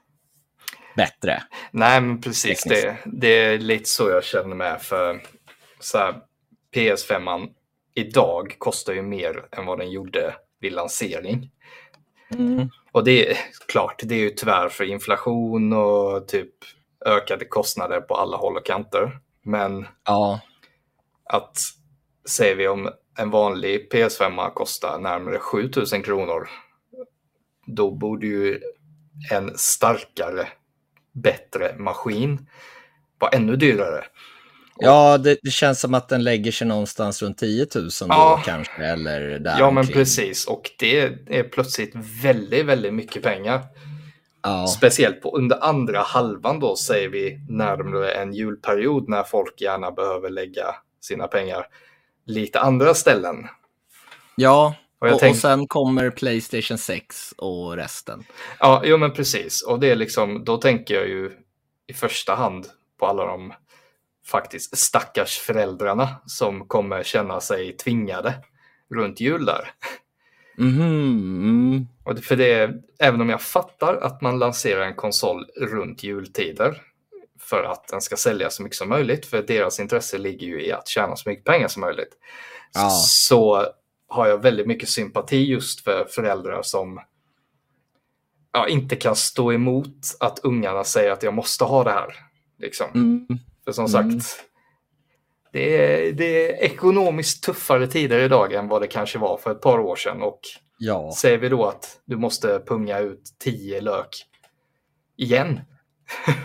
Speaker 1: bättre?
Speaker 2: Nej, men precis. Det, det är lite så jag känner med. För så här, PS5 idag kostar ju mer än vad den gjorde vid lansering. Och det är klart, det är ju tyvärr för inflation och typ ökade kostnader på alla håll och kanter. Men
Speaker 1: Ja,
Speaker 2: att säger vi om en vanlig PS5 kostar närmare 7000 kronor. Då borde ju en starkare, bättre maskin vara ännu dyrare.
Speaker 1: Ja, det, det, känns som att den lägger sig någonstans runt 10 000 då
Speaker 2: Ja.
Speaker 1: kanske, eller där
Speaker 2: Ja, men
Speaker 1: omkring.
Speaker 2: precis. Och det är plötsligt väldigt, väldigt mycket pengar.
Speaker 1: Ja,
Speaker 2: Speciellt på under andra halvan då säger vi närmare en julperiod när folk gärna behöver lägga sina pengar lite andra ställen.
Speaker 1: ja.
Speaker 2: Och
Speaker 1: Och,
Speaker 2: tänk-
Speaker 1: och sen kommer Playstation 6 och resten.
Speaker 2: Ja, jo men precis. Och det är liksom, då tänker jag ju i första hand på alla de faktiskt stackars föräldrarna som kommer känna sig tvingade runt jul där.
Speaker 1: Mm.
Speaker 2: Och för det, även om jag fattar att man lanserar en konsol runt jultider för att den ska sälja så mycket som möjligt, för deras intresse ligger ju i att tjäna så mycket pengar som möjligt,
Speaker 1: Ja.
Speaker 2: så har jag väldigt mycket sympati just för föräldrar som ja, inte kan stå emot att ungarna säger att jag måste ha det här. Liksom.
Speaker 1: Mm.
Speaker 2: För som
Speaker 1: Mm.
Speaker 2: sagt, det är, det är ekonomiskt tuffare tider idag än vad det kanske var för ett par år sedan. Och
Speaker 1: Ja.
Speaker 2: säger vi då att du måste punga ut 10 lök igen.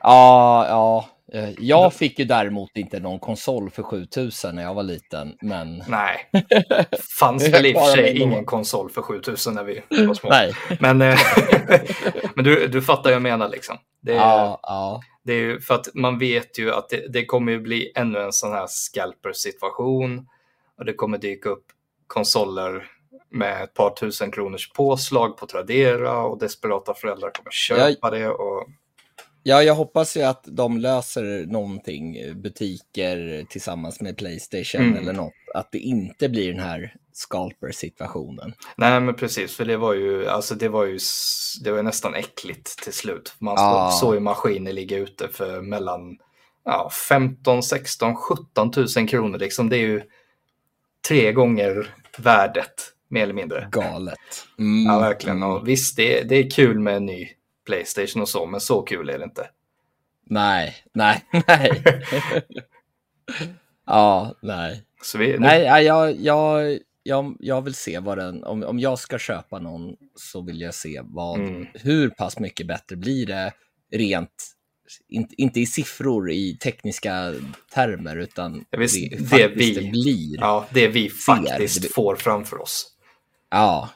Speaker 1: Ja, ja. Eh, Jag fick ju däremot inte någon konsol för 7000 när jag var liten, men
Speaker 2: Nej, fanns väl i och för sig ingen konsol för 7000 när vi var små.
Speaker 1: nej.
Speaker 2: Men, eh, men du, du fattar vad jag menar liksom. Det
Speaker 1: Ja, ja.
Speaker 2: Det är ju för att man vet ju att det, det kommer ju bli ännu en sån här scalper-situation. Och det kommer dyka upp konsoler med ett par tusen kronors påslag på Tradera och desperata föräldrar kommer köpa det. Och,
Speaker 1: Ja, jag hoppas ju att de löser någonting, butiker tillsammans med Playstation
Speaker 2: Mm.
Speaker 1: eller något. Att det inte blir den här scalper-situationen.
Speaker 2: nej men precis, för det var ju, alltså det var ju, det var nästan äckligt till slut. Man
Speaker 1: Ja.
Speaker 2: såg ju maskiner ligga ute för mellan ja, 15, 16, 17 tusen kronor. Liksom, det är ju tre gånger värdet, mer eller mindre.
Speaker 1: Galet. Mm.
Speaker 2: Ja, verkligen. Och visst, det det är kul med en ny Playstation och så, men så kul är det inte.
Speaker 1: Nej, nej, nej. ja, nej.
Speaker 2: Vi,
Speaker 1: Nej, ja, jag, jag, jag, jag vill se vad den, om, om jag ska köpa någon så vill jag se vad,
Speaker 2: Mm.
Speaker 1: hur pass mycket bättre blir det rent, inte, inte i siffror i tekniska termer, utan
Speaker 2: Ja, visst,
Speaker 1: det,
Speaker 2: det vi-
Speaker 1: det blir. Ja,
Speaker 2: det vi faktiskt får framför oss.
Speaker 1: ja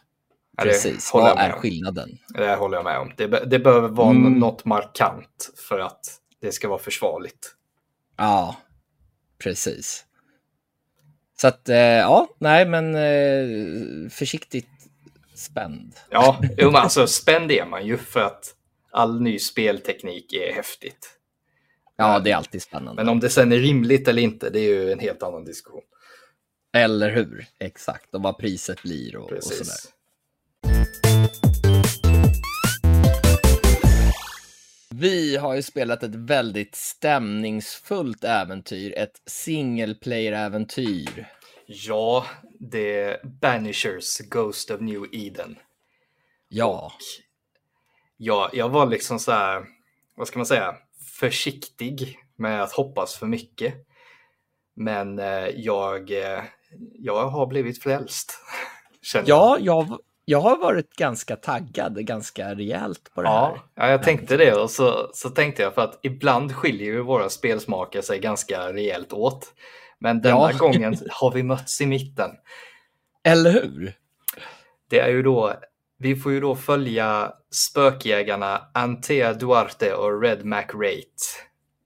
Speaker 1: precis. Vad är
Speaker 2: om.
Speaker 1: skillnaden?
Speaker 2: Det håller jag med om. Det, det behöver vara
Speaker 1: Mm.
Speaker 2: något markant för att det ska vara försvarligt.
Speaker 1: Ja, precis. Så att, eh, ja, nej, men eh, försiktigt spänd.
Speaker 2: Ja, jo, men alltså spänd är man ju för att all ny spelteknik är häftigt.
Speaker 1: Ja, det är alltid spännande.
Speaker 2: Men om det sen är rimligt eller inte, det är ju en helt annan diskussion.
Speaker 1: Eller hur? Exakt, och vad priset blir och, och sådär. Vi har ju spelat ett väldigt stämningsfullt äventyr, ett single player-äventyr.
Speaker 2: Ja, det är Banishers Ghost of New Eden.
Speaker 1: Ja,
Speaker 2: Ja, jag var liksom så här, vad ska man säga, försiktig med att hoppas för mycket. Men eh, jag, eh, jag har blivit frälst.
Speaker 1: Ja jag, jag har varit ganska taggad, ganska rejält på det här.
Speaker 2: Ja, ja, jag tänkte det och så, så tänkte jag för att ibland skiljer ju våra spelsmaker sig ganska rejält åt. Men denna
Speaker 1: Ja.
Speaker 2: gången har vi mötts i mitten.
Speaker 1: Eller hur?
Speaker 2: Det är ju då, vi får ju då följa spökjägarna Antea Duarte och Red Mac Rate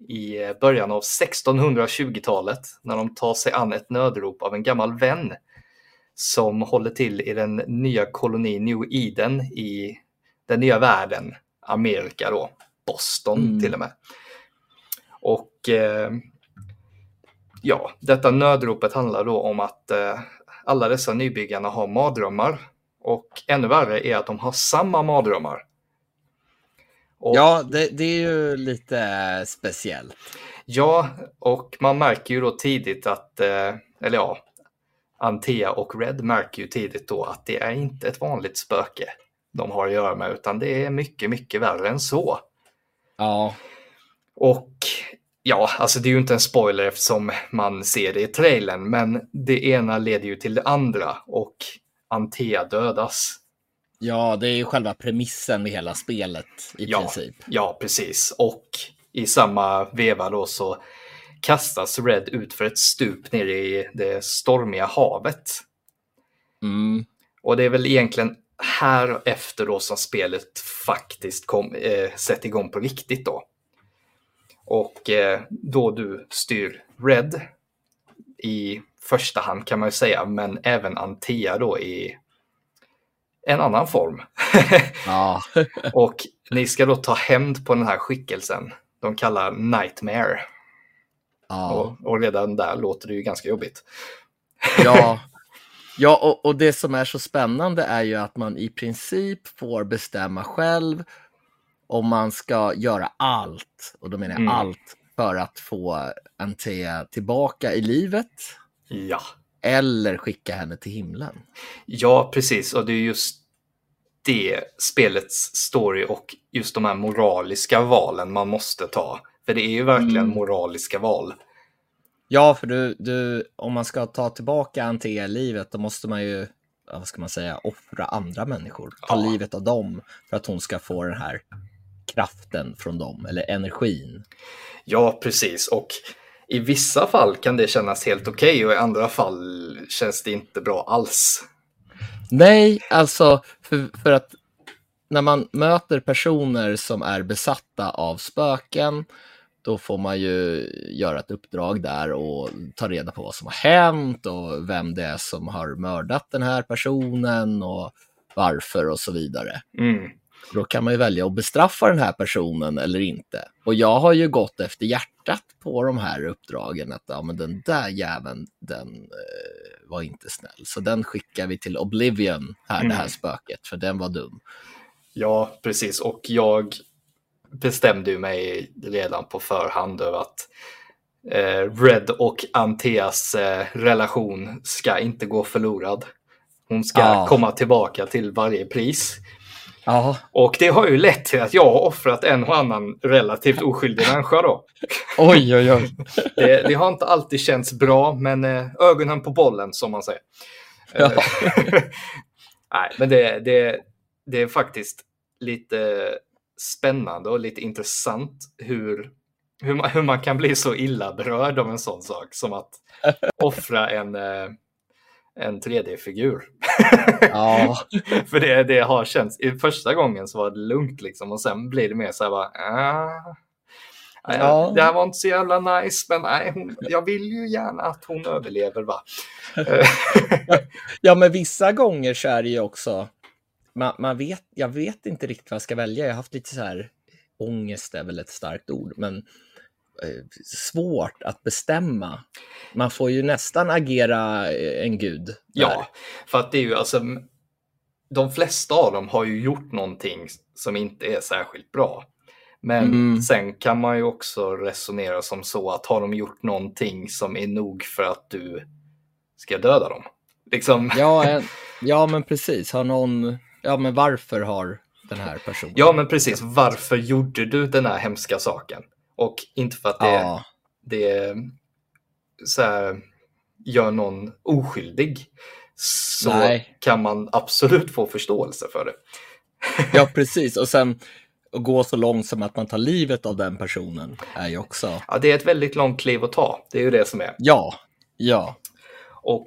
Speaker 2: i eh, början av 1620-talet när de tar sig an ett nödrop av en gammal vän som håller till i den nya kolonin New Eden i den nya världen, Amerika då, Boston
Speaker 1: Mm.
Speaker 2: till och med. Och eh, ja, detta nödropet handlar då om att eh, alla dessa nybyggarna har mardrömmar och ännu värre är att de har samma mardrömmar. Och,
Speaker 1: Ja, det, det är ju lite speciellt.
Speaker 2: ja, och man märker ju då tidigt att, eh, eller ja, Antea och Red märker ju tidigt då att det är inte ett vanligt spöke de har att göra med, utan det är mycket, mycket värre än så.
Speaker 1: Ja,
Speaker 2: Och Ja, alltså det är ju inte en spoiler eftersom man ser det i trailern, men det ena leder ju till det andra och Antea dödas.
Speaker 1: Ja, det är ju själva premissen med hela spelet i
Speaker 2: ja,
Speaker 1: princip.
Speaker 2: Ja, precis. Och i samma veva då så kastas Red ut för ett stup ner i det stormiga havet.
Speaker 1: Mm.
Speaker 2: Och det är väl egentligen här efter då som spelet faktiskt kom, eh, sätter igång på riktigt då. Och eh, då du styr Red i första hand kan man ju säga, men även Antea då i en annan form.
Speaker 1: Ja.
Speaker 2: och ni ska då ta hämnd på den här skickelsen. De kallar Nightmare.
Speaker 1: Ja.
Speaker 2: Och, och redan där låter det ju ganska jobbigt.
Speaker 1: Ja, ja och, och det som är så spännande är ju att man i princip får bestämma själv om man ska göra allt, och då menar jag
Speaker 2: Mm.
Speaker 1: allt, för att få Antea tillbaka i livet
Speaker 2: Ja.
Speaker 1: eller skicka henne till himlen.
Speaker 2: Ja, precis. Och det är just det spelets story och just de här moraliska valen man måste ta. För det är ju verkligen
Speaker 1: Mm.
Speaker 2: moraliska val.
Speaker 1: Ja, för du, du, om man ska ta tillbaka Antea i livet, då måste man ju, vad ska man säga, offra andra människor. Ta
Speaker 2: Ja.
Speaker 1: livet av dem för att hon ska få den här kraften från dem, eller energin.
Speaker 2: Ja, precis. Och i vissa fall kan det kännas helt okej och i andra fall känns det inte bra alls.
Speaker 1: Nej, alltså för, för att när man möter personer som är besatta av spöken, då får man ju göra ett uppdrag där och ta reda på vad som har hänt och vem det är som har mördat den här personen och varför och så vidare.
Speaker 2: Mm.
Speaker 1: Då kan man ju välja att bestraffa den här personen eller inte. Och jag har ju gått efter hjärtat på de här uppdragen. Att ja, men den där jäveln, den eh, var inte snäll. Så den skickar vi till Oblivion, här, det här
Speaker 2: Mm.
Speaker 1: spöket, för den var dum.
Speaker 2: Ja, precis. Och jag bestämde ju mig redan på förhand över att eh, Red och Anteas eh, relation ska inte gå förlorad. Hon ska
Speaker 1: Ja.
Speaker 2: komma tillbaka till varje pris.
Speaker 1: Ja,
Speaker 2: Och det har ju lett till att jag har offrat en och annan relativt oskyldig människa då.
Speaker 1: oj, oj, oj.
Speaker 2: Det, det har inte alltid känts bra, men eh, ögonen på bollen som man säger.
Speaker 1: Ja.
Speaker 2: Nej, men det, det, det är faktiskt lite spännande och lite intressant hur, hur, man, hur man kan bli så illa berörd av en sån sak som att offra en, eh, en 3D-figur.
Speaker 1: Ja,
Speaker 2: För det, det har känts, i första gången så var det lugnt liksom och sen blir det mer så här bara, ah, nej,
Speaker 1: Ja.
Speaker 2: det här var inte så jävla nice, men nej, hon, jag vill ju gärna att hon överlever va. Eh,
Speaker 1: ja, men vissa gånger så är det ju också, man, man vet, jag vet inte riktigt vad jag ska välja. Jag har haft lite så här, ångest är väl ett starkt ord, men eh, svårt att bestämma. Man får ju nästan agera eh, en gud. där.
Speaker 2: ja, för att det är ju alltså, de flesta av dem har ju gjort någonting som inte är särskilt bra. Men
Speaker 1: Mm.
Speaker 2: sen kan man ju också resonera som så att har de gjort någonting som är nog för att du ska döda dem? Liksom,
Speaker 1: Ja, ja, men precis. Har någon, ja, men varför har den här personen?
Speaker 2: Ja, men precis. Varför gjorde du den här hemska saken? Och inte för att det,
Speaker 1: Ja,
Speaker 2: det så här, gör någon oskyldig. Så
Speaker 1: Nej.
Speaker 2: kan man absolut få förståelse för det.
Speaker 1: ja, precis. Och sen att gå så långt som att man tar livet av den personen är ju också,
Speaker 2: Ja, det är ett väldigt långt kliv att ta. Det är ju det som är.
Speaker 1: ja, ja,
Speaker 2: Och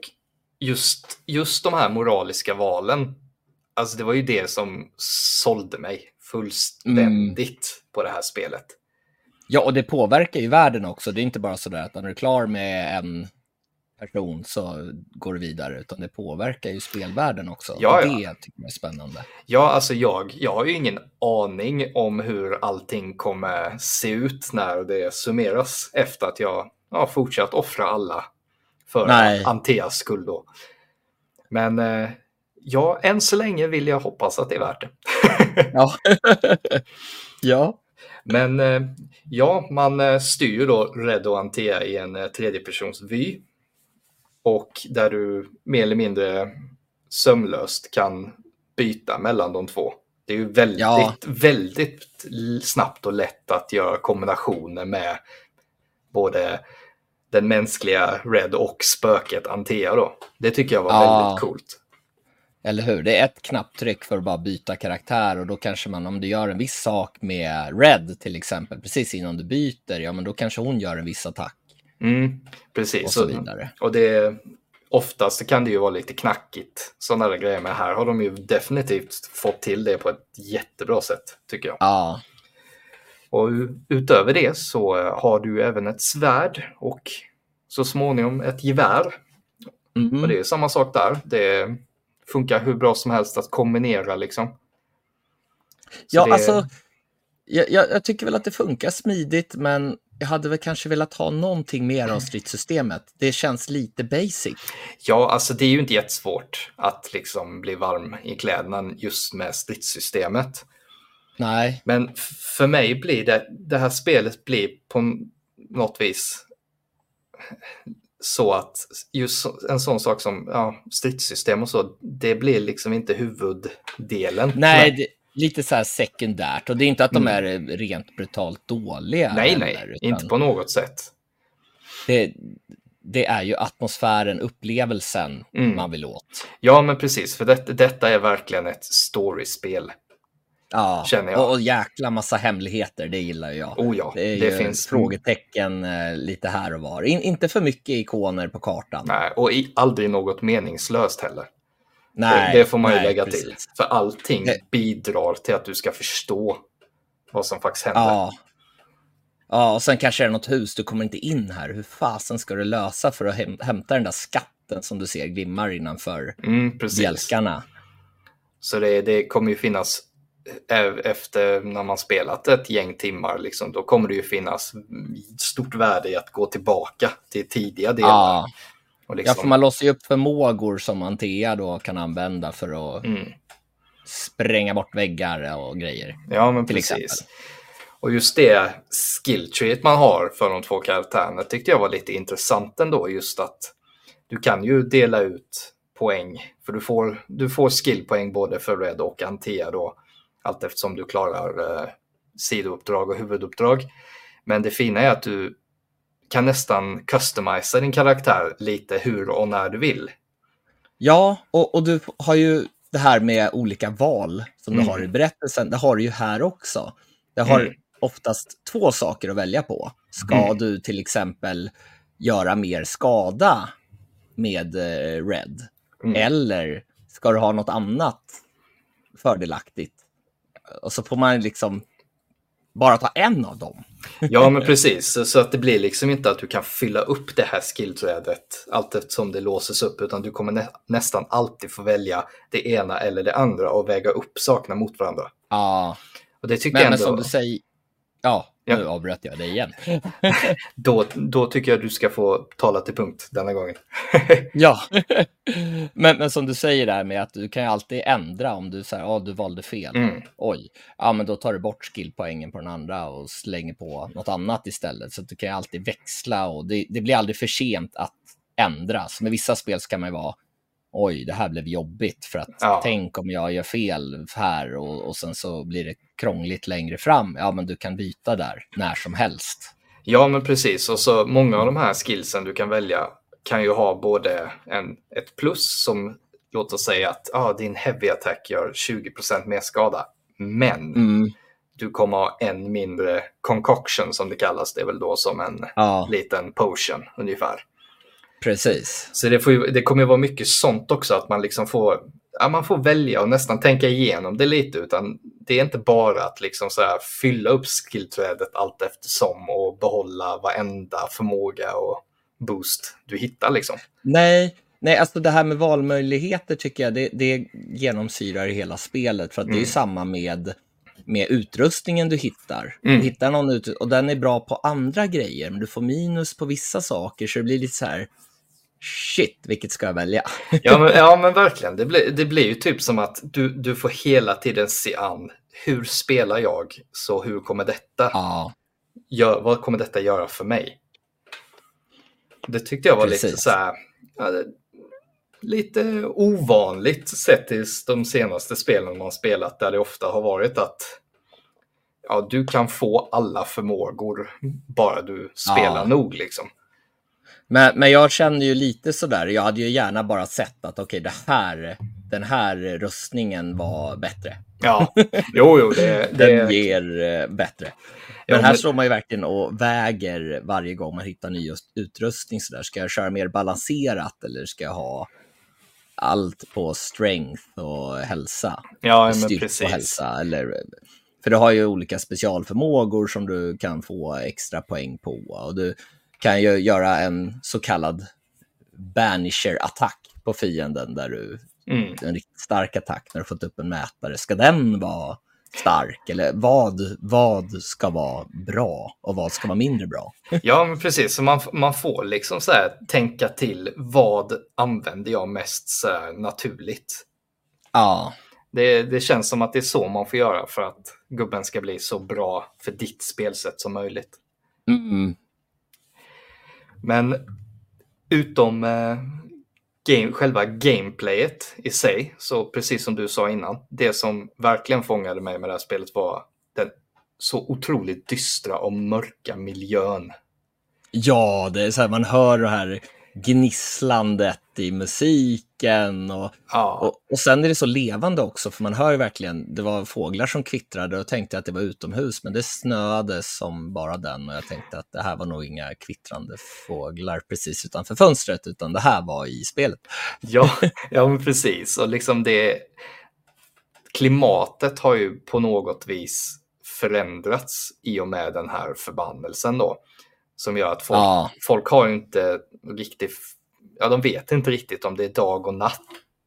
Speaker 2: just, just de här moraliska valen, alltså det var ju det som sålde mig fullständigt på det här spelet.
Speaker 1: Ja, och det påverkar ju världen också. Det är inte bara sådär att när du är klar med en person så går du vidare, utan det påverkar ju spelvärlden också.
Speaker 2: Ja,
Speaker 1: och
Speaker 2: ja.
Speaker 1: det tycker jag är spännande.
Speaker 2: Ja, alltså jag, jag har ju ingen aning om hur allting kommer se ut när det summeras efter att jag har fortsatt offra alla för
Speaker 1: Nej.
Speaker 2: Anteas skull då. Men eh, ja, än så länge vill jag hoppas att det är värt det.
Speaker 1: Ja, ja.
Speaker 2: Men eh, ja, man eh, styr ju då Red och Antea i en eh, tredjepersons vy. Och där du mer eller mindre sömlöst kan byta mellan de två. Det är ju väldigt,
Speaker 1: Ja.
Speaker 2: väldigt snabbt och lätt att göra kombinationer med både den mänskliga Red och spöket Antea då. Det tycker jag var
Speaker 1: Ja.
Speaker 2: väldigt coolt.
Speaker 1: Eller hur? Det är ett knapptryck för att bara byta karaktär och då kanske man, om du gör en viss sak med Red till exempel, precis innan du byter, ja men då kanske hon gör en viss attack
Speaker 2: Mm, precis.
Speaker 1: och så vidare.
Speaker 2: Och det, oftast kan det ju vara lite knackigt, sådana där grejer. Men här har de ju definitivt fått till det på ett jättebra sätt, tycker jag.
Speaker 1: Ja,
Speaker 2: Och utöver det så eh, har du även ett svärd och så småningom ett gevär.
Speaker 1: mm.
Speaker 2: Och det är samma sak där. Det funkar hur bra som helst att kombinera liksom. Så
Speaker 1: ja
Speaker 2: det-
Speaker 1: alltså, jag, jag, tycker väl att det funkar smidigt, men jag hade väl kanske velat ha någonting mer av stridssystemet. Det känns lite basic.
Speaker 2: Ja, alltså det är ju inte jättesvårt att liksom bli varm i kläderna just med stridssystemet.
Speaker 1: Nej,
Speaker 2: Men för mig blir det, det här spelet blir på något vis så att just en sån sak som ja, stridssystem och så, det blir liksom inte huvuddelen.
Speaker 1: nej, det, lite så här sekundärt och det är inte att de
Speaker 2: Mm.
Speaker 1: är rent brutalt dåliga.
Speaker 2: nej,
Speaker 1: heller,
Speaker 2: nej, inte på något sätt.
Speaker 1: det, det är ju atmosfären, upplevelsen
Speaker 2: Mm.
Speaker 1: man vill åt.
Speaker 2: Ja, men precis, för det, detta är verkligen ett storyspel.
Speaker 1: Ja,
Speaker 2: Känner jag.
Speaker 1: Och, och jäkla massa hemligheter, det gillar jag.
Speaker 2: Oh ja,
Speaker 1: Det
Speaker 2: det
Speaker 1: ju
Speaker 2: finns
Speaker 1: frågetecken eh, lite här och var. In, inte för mycket ikoner på kartan.
Speaker 2: Nej, och i, aldrig något meningslöst heller.
Speaker 1: Nej,
Speaker 2: det, det får man ju
Speaker 1: nej,
Speaker 2: lägga
Speaker 1: precis.
Speaker 2: till. För allting
Speaker 1: Det-
Speaker 2: bidrar till att du ska förstå vad som faktiskt händer.
Speaker 1: Ja. Ja, och sen kanske det är något hus, du kommer inte in här. Hur fasen ska du lösa för att häm- hämta den där skatten som du ser glimmar innanför
Speaker 2: Mm, precis.
Speaker 1: bjälkarna?
Speaker 2: Så det, det kommer ju finnas efter när man spelat ett gäng timmar, liksom, då kommer det ju finnas stort värde i att gå tillbaka till tidiga delar.
Speaker 1: Ja,
Speaker 2: och
Speaker 1: ja,
Speaker 2: liksom,
Speaker 1: för man låser ju upp förmågor som Antea då kan använda för att
Speaker 2: mm,
Speaker 1: spränga bort väggar och grejer.
Speaker 2: ja, men precis.
Speaker 1: exempel.
Speaker 2: Och just det skilltreet man har för de två karaktärerna tyckte jag var lite intressant ändå. Just att du kan ju dela ut poäng. För du får, du får skillpoäng både för Red och Antea då. Allt eftersom du klarar eh, sidouppdrag och huvuduppdrag. Men det fina är att du kan nästan customisa din karaktär lite hur och när du vill.
Speaker 1: Ja, och, och du har ju det här med olika val som
Speaker 2: Mm.
Speaker 1: du har i berättelsen. Det har du ju här också. Det har
Speaker 2: Mm.
Speaker 1: oftast två saker att välja på. Ska
Speaker 2: Mm.
Speaker 1: du till exempel göra mer skada med eh, Red?
Speaker 2: Mm.
Speaker 1: Eller ska du ha något annat fördelaktigt? Och så får man liksom bara ta en av dem.
Speaker 2: Ja, men precis. Så- att det blir liksom inte att du kan fylla upp det här skillträdet allt eftersom det låses upp, utan du kommer nä nästan alltid få välja det ena eller det andra och väga upp sakerna mot varandra.
Speaker 1: Ja,
Speaker 2: Och det tycker
Speaker 1: men,
Speaker 2: jag
Speaker 1: men
Speaker 2: ändå,
Speaker 1: som du säger... Ja,
Speaker 2: Ja.
Speaker 1: nu avbröt jag dig igen.
Speaker 2: då, då tycker jag du ska få tala till punkt denna gången.
Speaker 1: Ja, men, men som du säger där med att du kan ju alltid ändra om du säger ja du valde fel.
Speaker 2: Mm.
Speaker 1: Oj, ja men då tar du bort skillpoängen på den andra och slänger på något annat istället. Så att du kan ju alltid växla och det, det blir aldrig för sent att ändra. Så med vissa spel så kan man ju vara oj, det här blev jobbigt för att
Speaker 2: Ja.
Speaker 1: tänk om jag gör fel här och, och sen så blir det krångligt längre fram. Ja, men du kan byta där när som helst.
Speaker 2: Ja, men precis. Och så många av de här skillsen du kan välja kan ju ha både en, ett plus som låt oss säga att ah, din heavy attack gör 20% mer skada. Men
Speaker 1: Mm,
Speaker 2: du kommer ha en mindre concoction som det kallas. Det är väl då som en
Speaker 1: ja,
Speaker 2: liten potion ungefär.
Speaker 1: Precis.
Speaker 2: Så det, ju, det kommer ju vara mycket sånt också att man liksom får, ja, man får välja och nästan tänka igenom det lite. Utan det är inte bara att liksom så fylla upp skillträdet allt eftersom och behålla varenda förmåga och boost du hittar liksom.
Speaker 1: Nej, nej, alltså det här med valmöjligheter tycker jag det, det genomsyrar hela spelet. För att det är ju
Speaker 2: Mm.
Speaker 1: samma med, med utrustningen du hittar.
Speaker 2: Mm.
Speaker 1: Du hittar någon ut, och den är bra på andra grejer, men du får minus på vissa saker. Så det blir lite så här, shit, vilket ska jag välja?
Speaker 2: Ja men, ja, men verkligen. Det blir, det blir ju typ som att du, du får hela tiden se an hur spelar jag? Så hur kommer detta
Speaker 1: Ja,
Speaker 2: gör, vad kommer detta göra för mig? Det tyckte jag var lite
Speaker 1: Precis.
Speaker 2: så här, ja, det- lite ovanligt sett till de senaste spelen man spelat där det ofta har varit att ja, du kan få alla förmågor bara du spelar
Speaker 1: Ja.
Speaker 2: nog liksom.
Speaker 1: Men, men jag känner ju lite sådär, jag hade ju gärna bara sett att okej, det här, den här rustningen var bättre.
Speaker 2: Ja, jo, jo, det,
Speaker 1: Den
Speaker 2: det,
Speaker 1: ger eh, bättre. Men här
Speaker 2: men-
Speaker 1: står man ju verkligen och väger varje gång man hittar ny utrustning. Så där. Ska jag köra mer balanserat eller ska jag ha allt på strength och hälsa?
Speaker 2: ja men
Speaker 1: Styrka och
Speaker 2: precis.
Speaker 1: hälsa? Eller, för du har ju olika specialförmågor som du kan få extra poäng på. Och du kan ju göra en så kallad banisher-attack på fienden där du
Speaker 2: Mm.
Speaker 1: en riktigt stark attack när du fått upp en mätare. Ska den vara stark? Eller vad, vad ska vara bra och vad ska vara mindre bra?
Speaker 2: Ja, precis. Så man, man får liksom så här tänka till vad använder jag mest så här naturligt.
Speaker 1: Ja,
Speaker 2: Det, det känns som att det är så man får göra för att gubben ska bli så bra för ditt spelsätt som möjligt.
Speaker 1: mm,
Speaker 2: men utom eh, game, själva gameplayet i sig, så precis som du sa innan, det som verkligen fångade mig med det här spelet var den så otroligt dystra och mörka miljön.
Speaker 1: ja det är så här, man hör det här gnisslandet i musiken och,
Speaker 2: Ja,
Speaker 1: och, och sen är det så levande också för man hör ju verkligen, det var fåglar som kvittrade och tänkte att det var utomhus men det snöade som bara den och jag tänkte att det här var nog inga kvittrande fåglar precis utanför fönstret utan det här var i spelet.
Speaker 2: ja, ja precis. Och liksom det... Klimatet har ju på något vis förändrats i och med den här förbannelsen då. Som gör att folk,
Speaker 1: Ja.
Speaker 2: folk har inte riktigt... Ja, de vet inte riktigt om det är dag och natt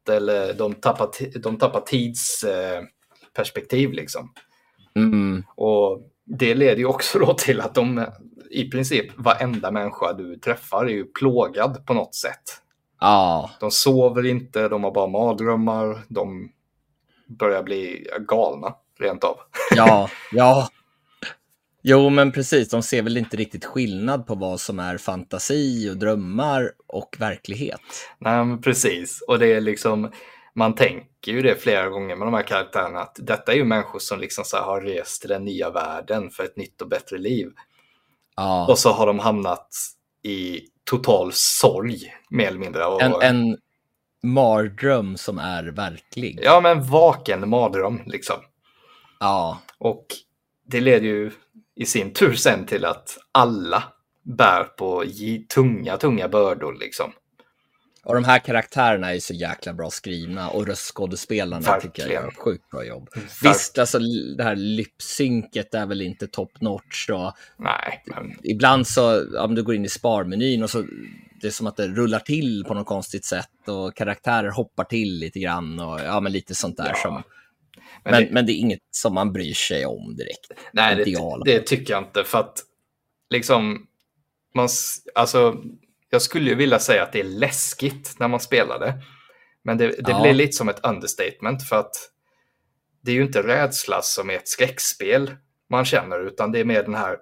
Speaker 2: eller de tappar, de tappar tidsperspektiv eh, liksom.
Speaker 1: Mm.
Speaker 2: Och det leder ju också då till att de i princip varenda människa du träffar är ju plågad på något sätt.
Speaker 1: Ja,
Speaker 2: De sover inte, de har bara mardrömmar, de börjar bli galna rent av.
Speaker 1: Ja, ja. Jo, men precis. De ser väl inte riktigt skillnad på vad som är fantasi och drömmar och verklighet.
Speaker 2: Nej, men precis. Och det är liksom, man tänker ju det flera gånger med de här karaktärerna, att detta är ju människor som liksom så här har rest till den nya världen för ett nytt och bättre liv.
Speaker 1: Ja,
Speaker 2: Och så har de hamnat i total sorg, mer eller mindre. Och,
Speaker 1: en, en mardröm som är verklig.
Speaker 2: Ja, men vaken mardröm liksom.
Speaker 1: Ja,
Speaker 2: Och det leder ju i sin tur sen till att alla bär på tunga, tunga bördor liksom.
Speaker 1: och de här karaktärerna är så jäkla bra skrivna och röstskådespelarna tycker jag
Speaker 2: Verkligen.
Speaker 1: gör sjukt bra jobb. Visst, alltså det här lipsynket är väl inte top notch då.
Speaker 2: Nej, men
Speaker 1: ibland så, om du går in i sparmenyn och så, det är som att det rullar till på något konstigt sätt och karaktärer hoppar till lite grann och ja, men lite sånt där
Speaker 2: Ja,
Speaker 1: som,
Speaker 2: men
Speaker 1: men,
Speaker 2: det-
Speaker 1: men det är inget som man bryr sig om direkt.
Speaker 2: Nej, det, det tycker jag inte. För att liksom, man, alltså, jag skulle ju vilja säga att det är läskigt när man spelar det. Men det, det
Speaker 1: Ja.
Speaker 2: blir lite som ett understatement för att det är ju inte rädsla som är ett skräckspel man känner, utan det är mer den här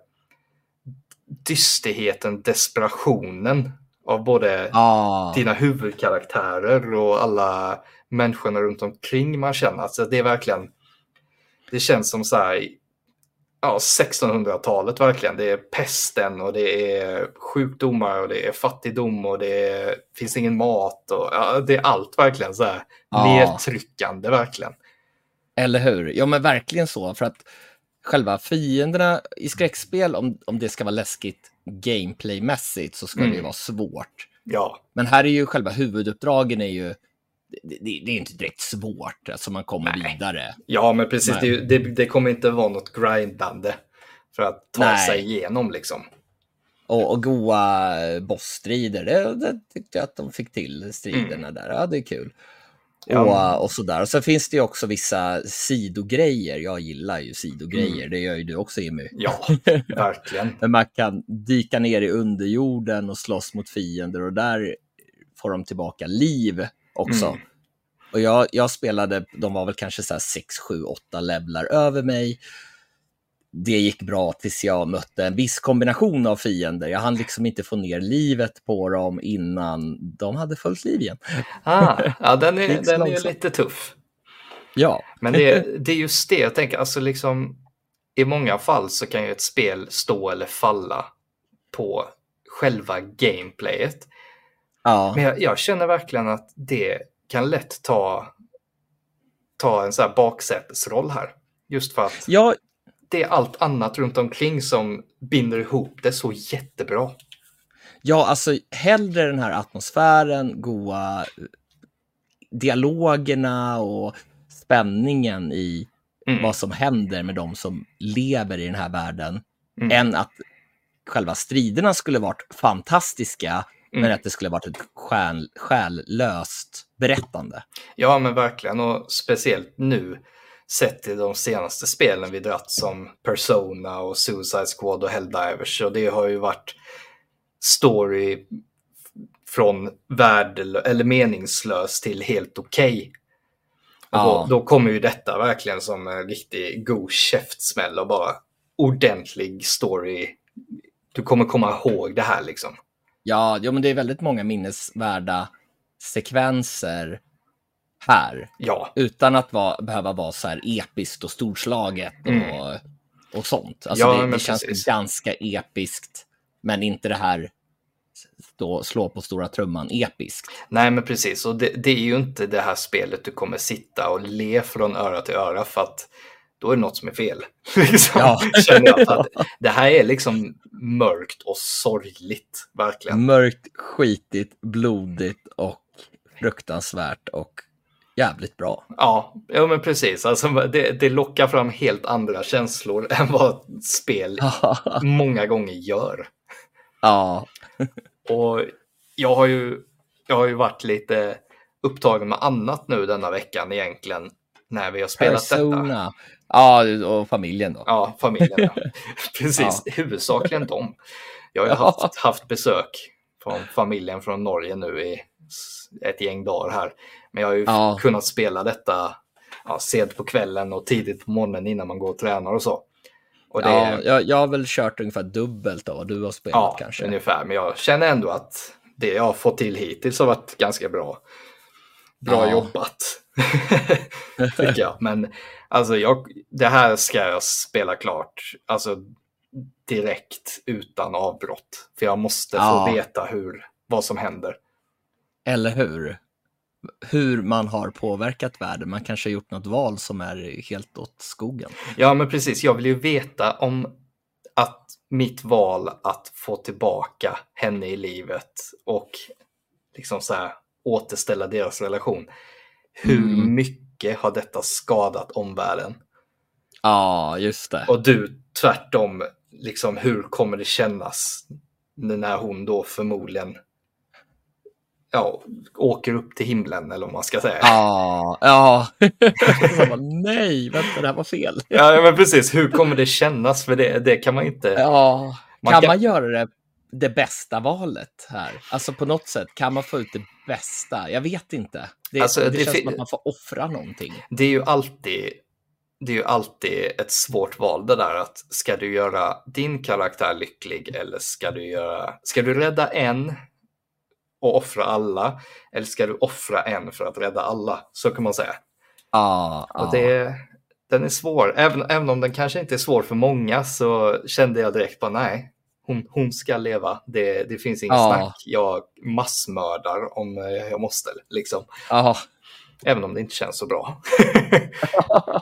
Speaker 2: dysterheten, desperationen av både
Speaker 1: Ja,
Speaker 2: dina huvudkaraktärer och alla människorna runt omkring man känner. Alltså det är verkligen, det känns som så här, ja 1600-talet verkligen. Det är pesten och det är sjukdomar och det är fattigdom och det är, finns ingen mat och ja, det är allt verkligen så här
Speaker 1: Ja.
Speaker 2: nedtryckande verkligen.
Speaker 1: eller hur? Ja, men verkligen så. För att själva fienderna i skräckspel, om, om det ska vara läskigt gameplaymässigt, så ska det ju
Speaker 2: Mm.
Speaker 1: vara svårt.
Speaker 2: Ja,
Speaker 1: Men här är ju själva huvuduppdragen är ju, det, det, det är inte direkt svårt, alltså man kommer
Speaker 2: Nej.
Speaker 1: vidare.
Speaker 2: ja men precis,
Speaker 1: Nej.
Speaker 2: det, det, kommer inte vara något grindande för att ta
Speaker 1: Nej.
Speaker 2: sig igenom liksom.
Speaker 1: Och, och goa bossstrider, det, det tyckte jag att de fick till, striderna där. Ja, det är kul.
Speaker 2: Ja,
Speaker 1: Och, och sådär. Och så finns det ju också vissa sidogrejer. Jag gillar ju sidogrejer, det gör ju du också Jimmy.
Speaker 2: Ja, verkligen.
Speaker 1: Men man kan dyka ner i underjorden och slåss mot fiender och där får de tillbaka liv också.
Speaker 2: Mm.
Speaker 1: Och jag, jag spelade, de var väl kanske så här 6, 7, 8 levlar över mig. Det gick bra tills jag mötte en viss kombination av fiender. Jag hann liksom inte få ner livet på dem innan de hade fullt liv igen.
Speaker 2: Ah, ja, den är, den är ju lite tuff.
Speaker 1: Ja,
Speaker 2: Men det är, det är just det jag tänker, alltså liksom i många fall så kan ju ett spel stå eller falla på själva gameplayet.
Speaker 1: Ja.
Speaker 2: Men jag, jag känner verkligen att det kan lätt ta, ta en så här baksätesroll här. Just för att
Speaker 1: ja,
Speaker 2: det är allt annat runt omkring som binder ihop det så jättebra.
Speaker 1: Ja, alltså hellre den här atmosfären, goa dialogerna och spänningen i
Speaker 2: Mm.
Speaker 1: vad som händer med de som lever i den här världen,
Speaker 2: Mm.
Speaker 1: än att själva striderna skulle varit fantastiska, men
Speaker 2: Mm.
Speaker 1: att det skulle varit ett själ, själlöst berättande.
Speaker 2: Ja, men verkligen. Och speciellt nu, sett till de senaste spelen vi dratt som Persona och Suicide Squad och Helldivers. Och det har ju varit story från värdelö- eller meningslös till helt okej. Och
Speaker 1: Ja.
Speaker 2: Då, då kommer ju detta verkligen som en riktig god käftsmäll och bara ordentlig story. Du kommer komma ihåg det här liksom.
Speaker 1: Ja, ja, men det är väldigt många minnesvärda sekvenser här,
Speaker 2: Ja,
Speaker 1: utan att vara, behöva vara så här episkt och storslaget och,
Speaker 2: Mm.
Speaker 1: och sånt. Alltså
Speaker 2: Ja,
Speaker 1: det, det känns
Speaker 2: precis.
Speaker 1: ganska episkt, men inte det här stå, slå på stora trumman episkt.
Speaker 2: Nej, men precis. Och det, det är ju inte det här spelet du kommer sitta och le från öra till öra för att då är det något som är fel. Liksom,
Speaker 1: Ja.
Speaker 2: känner jag. Att det här är liksom mörkt och sorgligt, verkligen.
Speaker 1: Mörkt, skitigt, blodigt och fruktansvärt och jävligt bra.
Speaker 2: Ja, ja men precis. Alltså, det, det lockar fram helt andra känslor än vad spel många gånger gör.
Speaker 1: ja,
Speaker 2: Och jag har ju, jag har ju varit lite upptagen med annat nu denna veckan egentligen. När vi har spelat detta.
Speaker 1: Persona. Ja, och familjen då.
Speaker 2: Ja, familjen. Ja. Precis,
Speaker 1: Ja.
Speaker 2: huvudsakligen dem. Jag har
Speaker 1: Ja.
Speaker 2: haft, haft besök från familjen från Norge nu i ett gäng dagar här. Men jag har ju
Speaker 1: Ja.
Speaker 2: kunnat spela detta ja, sent på kvällen och tidigt på morgonen innan man går och tränar och så. Och det,
Speaker 1: Ja, jag, jag har väl kört ungefär dubbelt av vad du har spelat
Speaker 2: ja,
Speaker 1: kanske.
Speaker 2: ungefär. Men jag känner ändå att det jag har fått till hittills har varit ganska bra. Bra
Speaker 1: Ja.
Speaker 2: jobbat, tycker jag. Men alltså, jag, det här ska jag spela klart. Alltså direkt utan avbrott. För jag måste
Speaker 1: Ja.
Speaker 2: få veta hur, vad som händer.
Speaker 1: Eller hur? Hur man har påverkat världen. Man kanske har gjort något val som är helt åt skogen.
Speaker 2: Ja, men precis. Jag vill ju veta om att mitt val att få tillbaka henne i livet och liksom så här återställa deras relation. Hur
Speaker 1: Mm.
Speaker 2: mycket har detta skadat omvärlden?
Speaker 1: Ja, just det.
Speaker 2: Och du tvärtom, liksom hur kommer det kännas när hon då förmodligen ja, åker upp till himlen eller vad man ska säga.
Speaker 1: Ja, ja. Bara, Nej, vänta, det här var fel.
Speaker 2: Ja, men precis. Hur kommer det kännas? För det, det kan man inte...
Speaker 1: Ja,
Speaker 2: Man
Speaker 1: kan
Speaker 2: kan-
Speaker 1: man göra det, det bästa valet här? Alltså på något sätt, kan man få ut det bästa? Jag vet inte. Det,
Speaker 2: Alltså,
Speaker 1: det,
Speaker 2: det
Speaker 1: känns som att man får offra någonting.
Speaker 2: Det är ju alltid det är ju alltid ett svårt val det där att ska du göra din karaktär lycklig eller ska du göra, ska du rädda en och offra alla eller ska du offra en för att rädda alla? Så kan man säga. Och det, den är svår, även, även om den kanske inte är svår för många så kände jag direkt på nej, hon, hon ska leva. Det, det finns inget
Speaker 1: Ja.
Speaker 2: snack. Jag massmördar om eh, jag måste. Liksom.
Speaker 1: ja.
Speaker 2: Även om det inte känns så bra.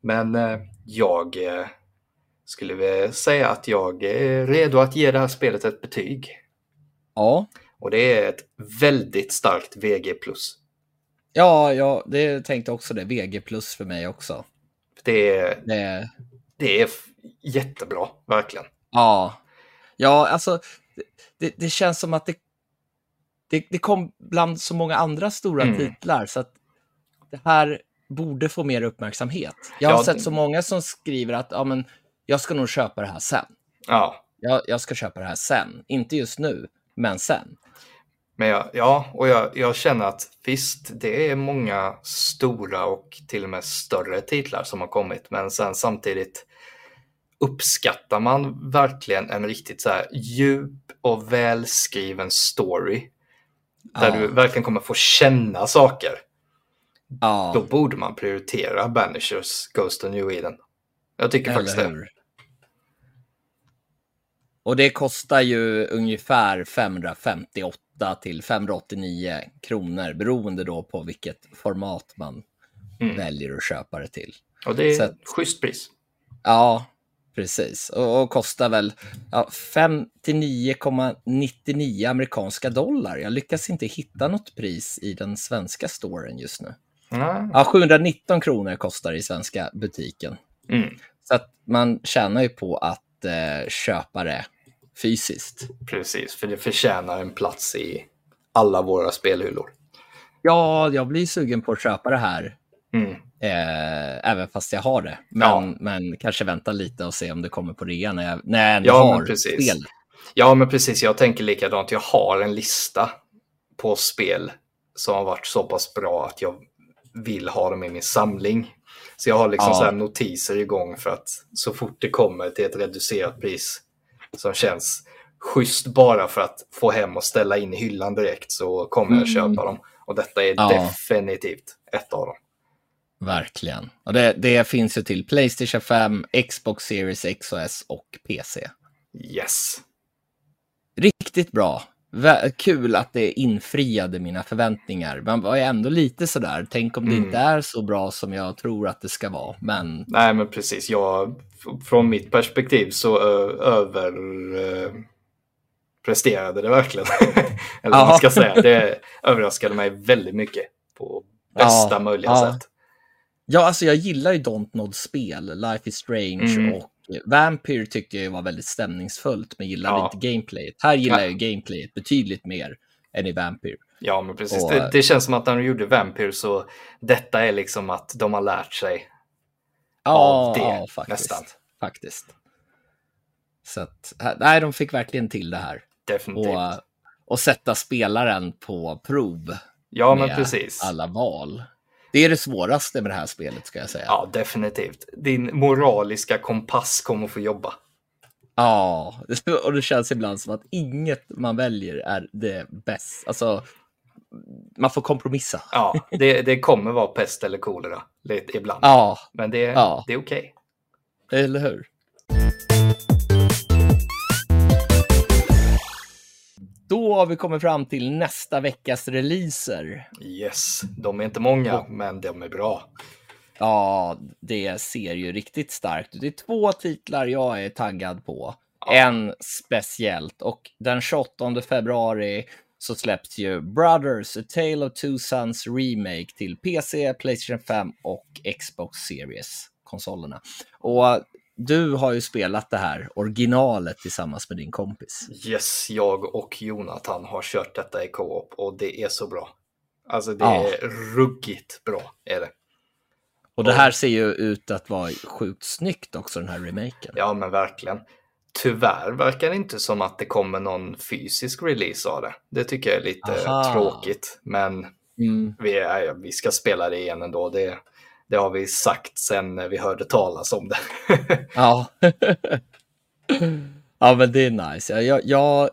Speaker 2: Men eh, jag eh, skulle väl säga att jag är redo att ge det här spelet ett betyg.
Speaker 1: ja.
Speaker 2: Och det är ett väldigt starkt VG+.
Speaker 1: Ja, ja, det tänkte också det. VG plus för mig också.
Speaker 2: Det är,
Speaker 1: Det,
Speaker 2: det är jättebra, verkligen.
Speaker 1: Ja, ja, alltså det- det, känns som att det, det, det kom bland så många andra stora
Speaker 2: Mm.
Speaker 1: titlar så att det här borde få mer uppmärksamhet. Jag har
Speaker 2: Ja,
Speaker 1: sett så många som skriver att ja, men, jag ska nog köpa det här sen.
Speaker 2: Ja,
Speaker 1: Jag, jag ska köpa det här sen. Inte just nu, men sen.
Speaker 2: men jag, ja och jag, jag känner att visst, det är många stora och till och med större titlar som har kommit, men sen samtidigt uppskattar man verkligen en riktigt så här djup och välskriven story där
Speaker 1: Ja.
Speaker 2: du verkligen kommer få känna saker,
Speaker 1: Ja,
Speaker 2: då borde man prioritera Banishers Ghost of New Eden. Jag tycker faktiskt
Speaker 1: Eller
Speaker 2: det.
Speaker 1: hur? Och det kostar ju ungefär 558 till 589 kronor beroende då på vilket format man
Speaker 2: Mm.
Speaker 1: väljer att köpa det till.
Speaker 2: Och det är
Speaker 1: Så
Speaker 2: ett schysst pris.
Speaker 1: Ja, precis. Och, och kostar väl ja, 59,99 amerikanska dollar. Jag lyckas inte hitta något pris i den svenska storen just nu.
Speaker 2: Ja.
Speaker 1: Ja, 719 kronor kostar i svenska butiken.
Speaker 2: Mm.
Speaker 1: Så att man tjänar ju på att eh, köpa det fysiskt.
Speaker 2: Precis, för det förtjänar en plats i alla våra spelhyllor.
Speaker 1: Ja, jag blir sugen på att köpa det här,
Speaker 2: Mm.
Speaker 1: Eh, även fast jag har det. Men,
Speaker 2: Ja.
Speaker 1: men kanske vänta lite och se om det kommer på rea när jag, när jag ändå
Speaker 2: Ja,
Speaker 1: har
Speaker 2: precis.
Speaker 1: spel.
Speaker 2: Ja, men precis. Jag tänker likadant. Jag har en lista på spel som har varit så pass bra att jag vill ha dem i min samling. Så jag har liksom
Speaker 1: Ja.
Speaker 2: så här notiser igång för att så fort det kommer till ett reducerat pris som känns schysst bara för att få hem och ställa in i hyllan direkt så kommer jag
Speaker 1: Mm.
Speaker 2: köpa dem. Och detta är
Speaker 1: Ja.
Speaker 2: definitivt ett av dem.
Speaker 1: Verkligen. Och det, det finns ju till Playstation 5, Xbox Series X och S och PC.
Speaker 2: Yes.
Speaker 1: Riktigt bra. Kul att det infriade mina förväntningar. Man var ju ändå lite sådär, tänk om det
Speaker 2: Mm.
Speaker 1: inte är så bra som jag tror att det ska vara. Men
Speaker 2: Nej, men precis. Jag, från mitt perspektiv så ö, över eh, presterade det verkligen. Eller vad man ska säga. Det överraskade mig väldigt mycket på bästa
Speaker 1: Ja,
Speaker 2: möjliga
Speaker 1: ja.
Speaker 2: sätt.
Speaker 1: Ja, alltså jag gillar ju Dontnod-spel, Life is Strange
Speaker 2: Mm.
Speaker 1: och Vampire tyckte jag var väldigt stämningsfullt, men gillade
Speaker 2: Ja.
Speaker 1: inte gameplayet. Här gillar
Speaker 2: Ja.
Speaker 1: jag gameplayet betydligt mer än i Vampire.
Speaker 2: Ja, men precis.
Speaker 1: Och-
Speaker 2: det, det känns som att när de gjorde Vampire så detta är liksom att de har lärt sig. Av det,
Speaker 1: ja, faktiskt.
Speaker 2: nästan.
Speaker 1: faktiskt. Så att, nej, de fick verkligen till det här.
Speaker 2: Definitivt.
Speaker 1: Och, och sätta spelaren på prov
Speaker 2: ja, men precis.
Speaker 1: alla val. Det är det svåraste med det här spelet, ska jag säga.
Speaker 2: Ja, definitivt. Din moraliska kompass kommer få jobba.
Speaker 1: Ja, och det känns ibland som att inget man väljer är det bästa. Alltså, man får kompromissa.
Speaker 2: Ja, det, det kommer vara pest eller kolera ibland.
Speaker 1: Ja,
Speaker 2: Men det,
Speaker 1: Ja.
Speaker 2: det är okej.
Speaker 1: eller hur? Då har vi kommit fram till nästa veckas releaser.
Speaker 2: Yes, de är inte många, men de är bra.
Speaker 1: Ja, det ser ju riktigt starkt ut. Det är två titlar jag är taggad på.
Speaker 2: Ja.
Speaker 1: En speciellt och den 28 februari så släpps ju Brothers, A Tale of Two Sons Remake till PC, Playstation 5 och Xbox Series-konsolerna. Och du har ju spelat det här originalet tillsammans med din kompis.
Speaker 2: Yes, jag och Jonathan har kört detta i co-op och det är så bra. Alltså det
Speaker 1: Ja.
Speaker 2: är ruggigt bra, är det.
Speaker 1: Och det här ser ju ut att vara sjukt snyggt också, den här remaken.
Speaker 2: Ja, men verkligen. Tyvärr verkar det inte som att det kommer någon fysisk release av det. Det tycker jag är lite
Speaker 1: Aha.
Speaker 2: tråkigt, men
Speaker 1: Mm.
Speaker 2: vi, är, vi ska spela det igen ändå. Det, det har vi sagt sen vi hörde talas om det.
Speaker 1: Ja. ja, men det är nice. Jag, jag,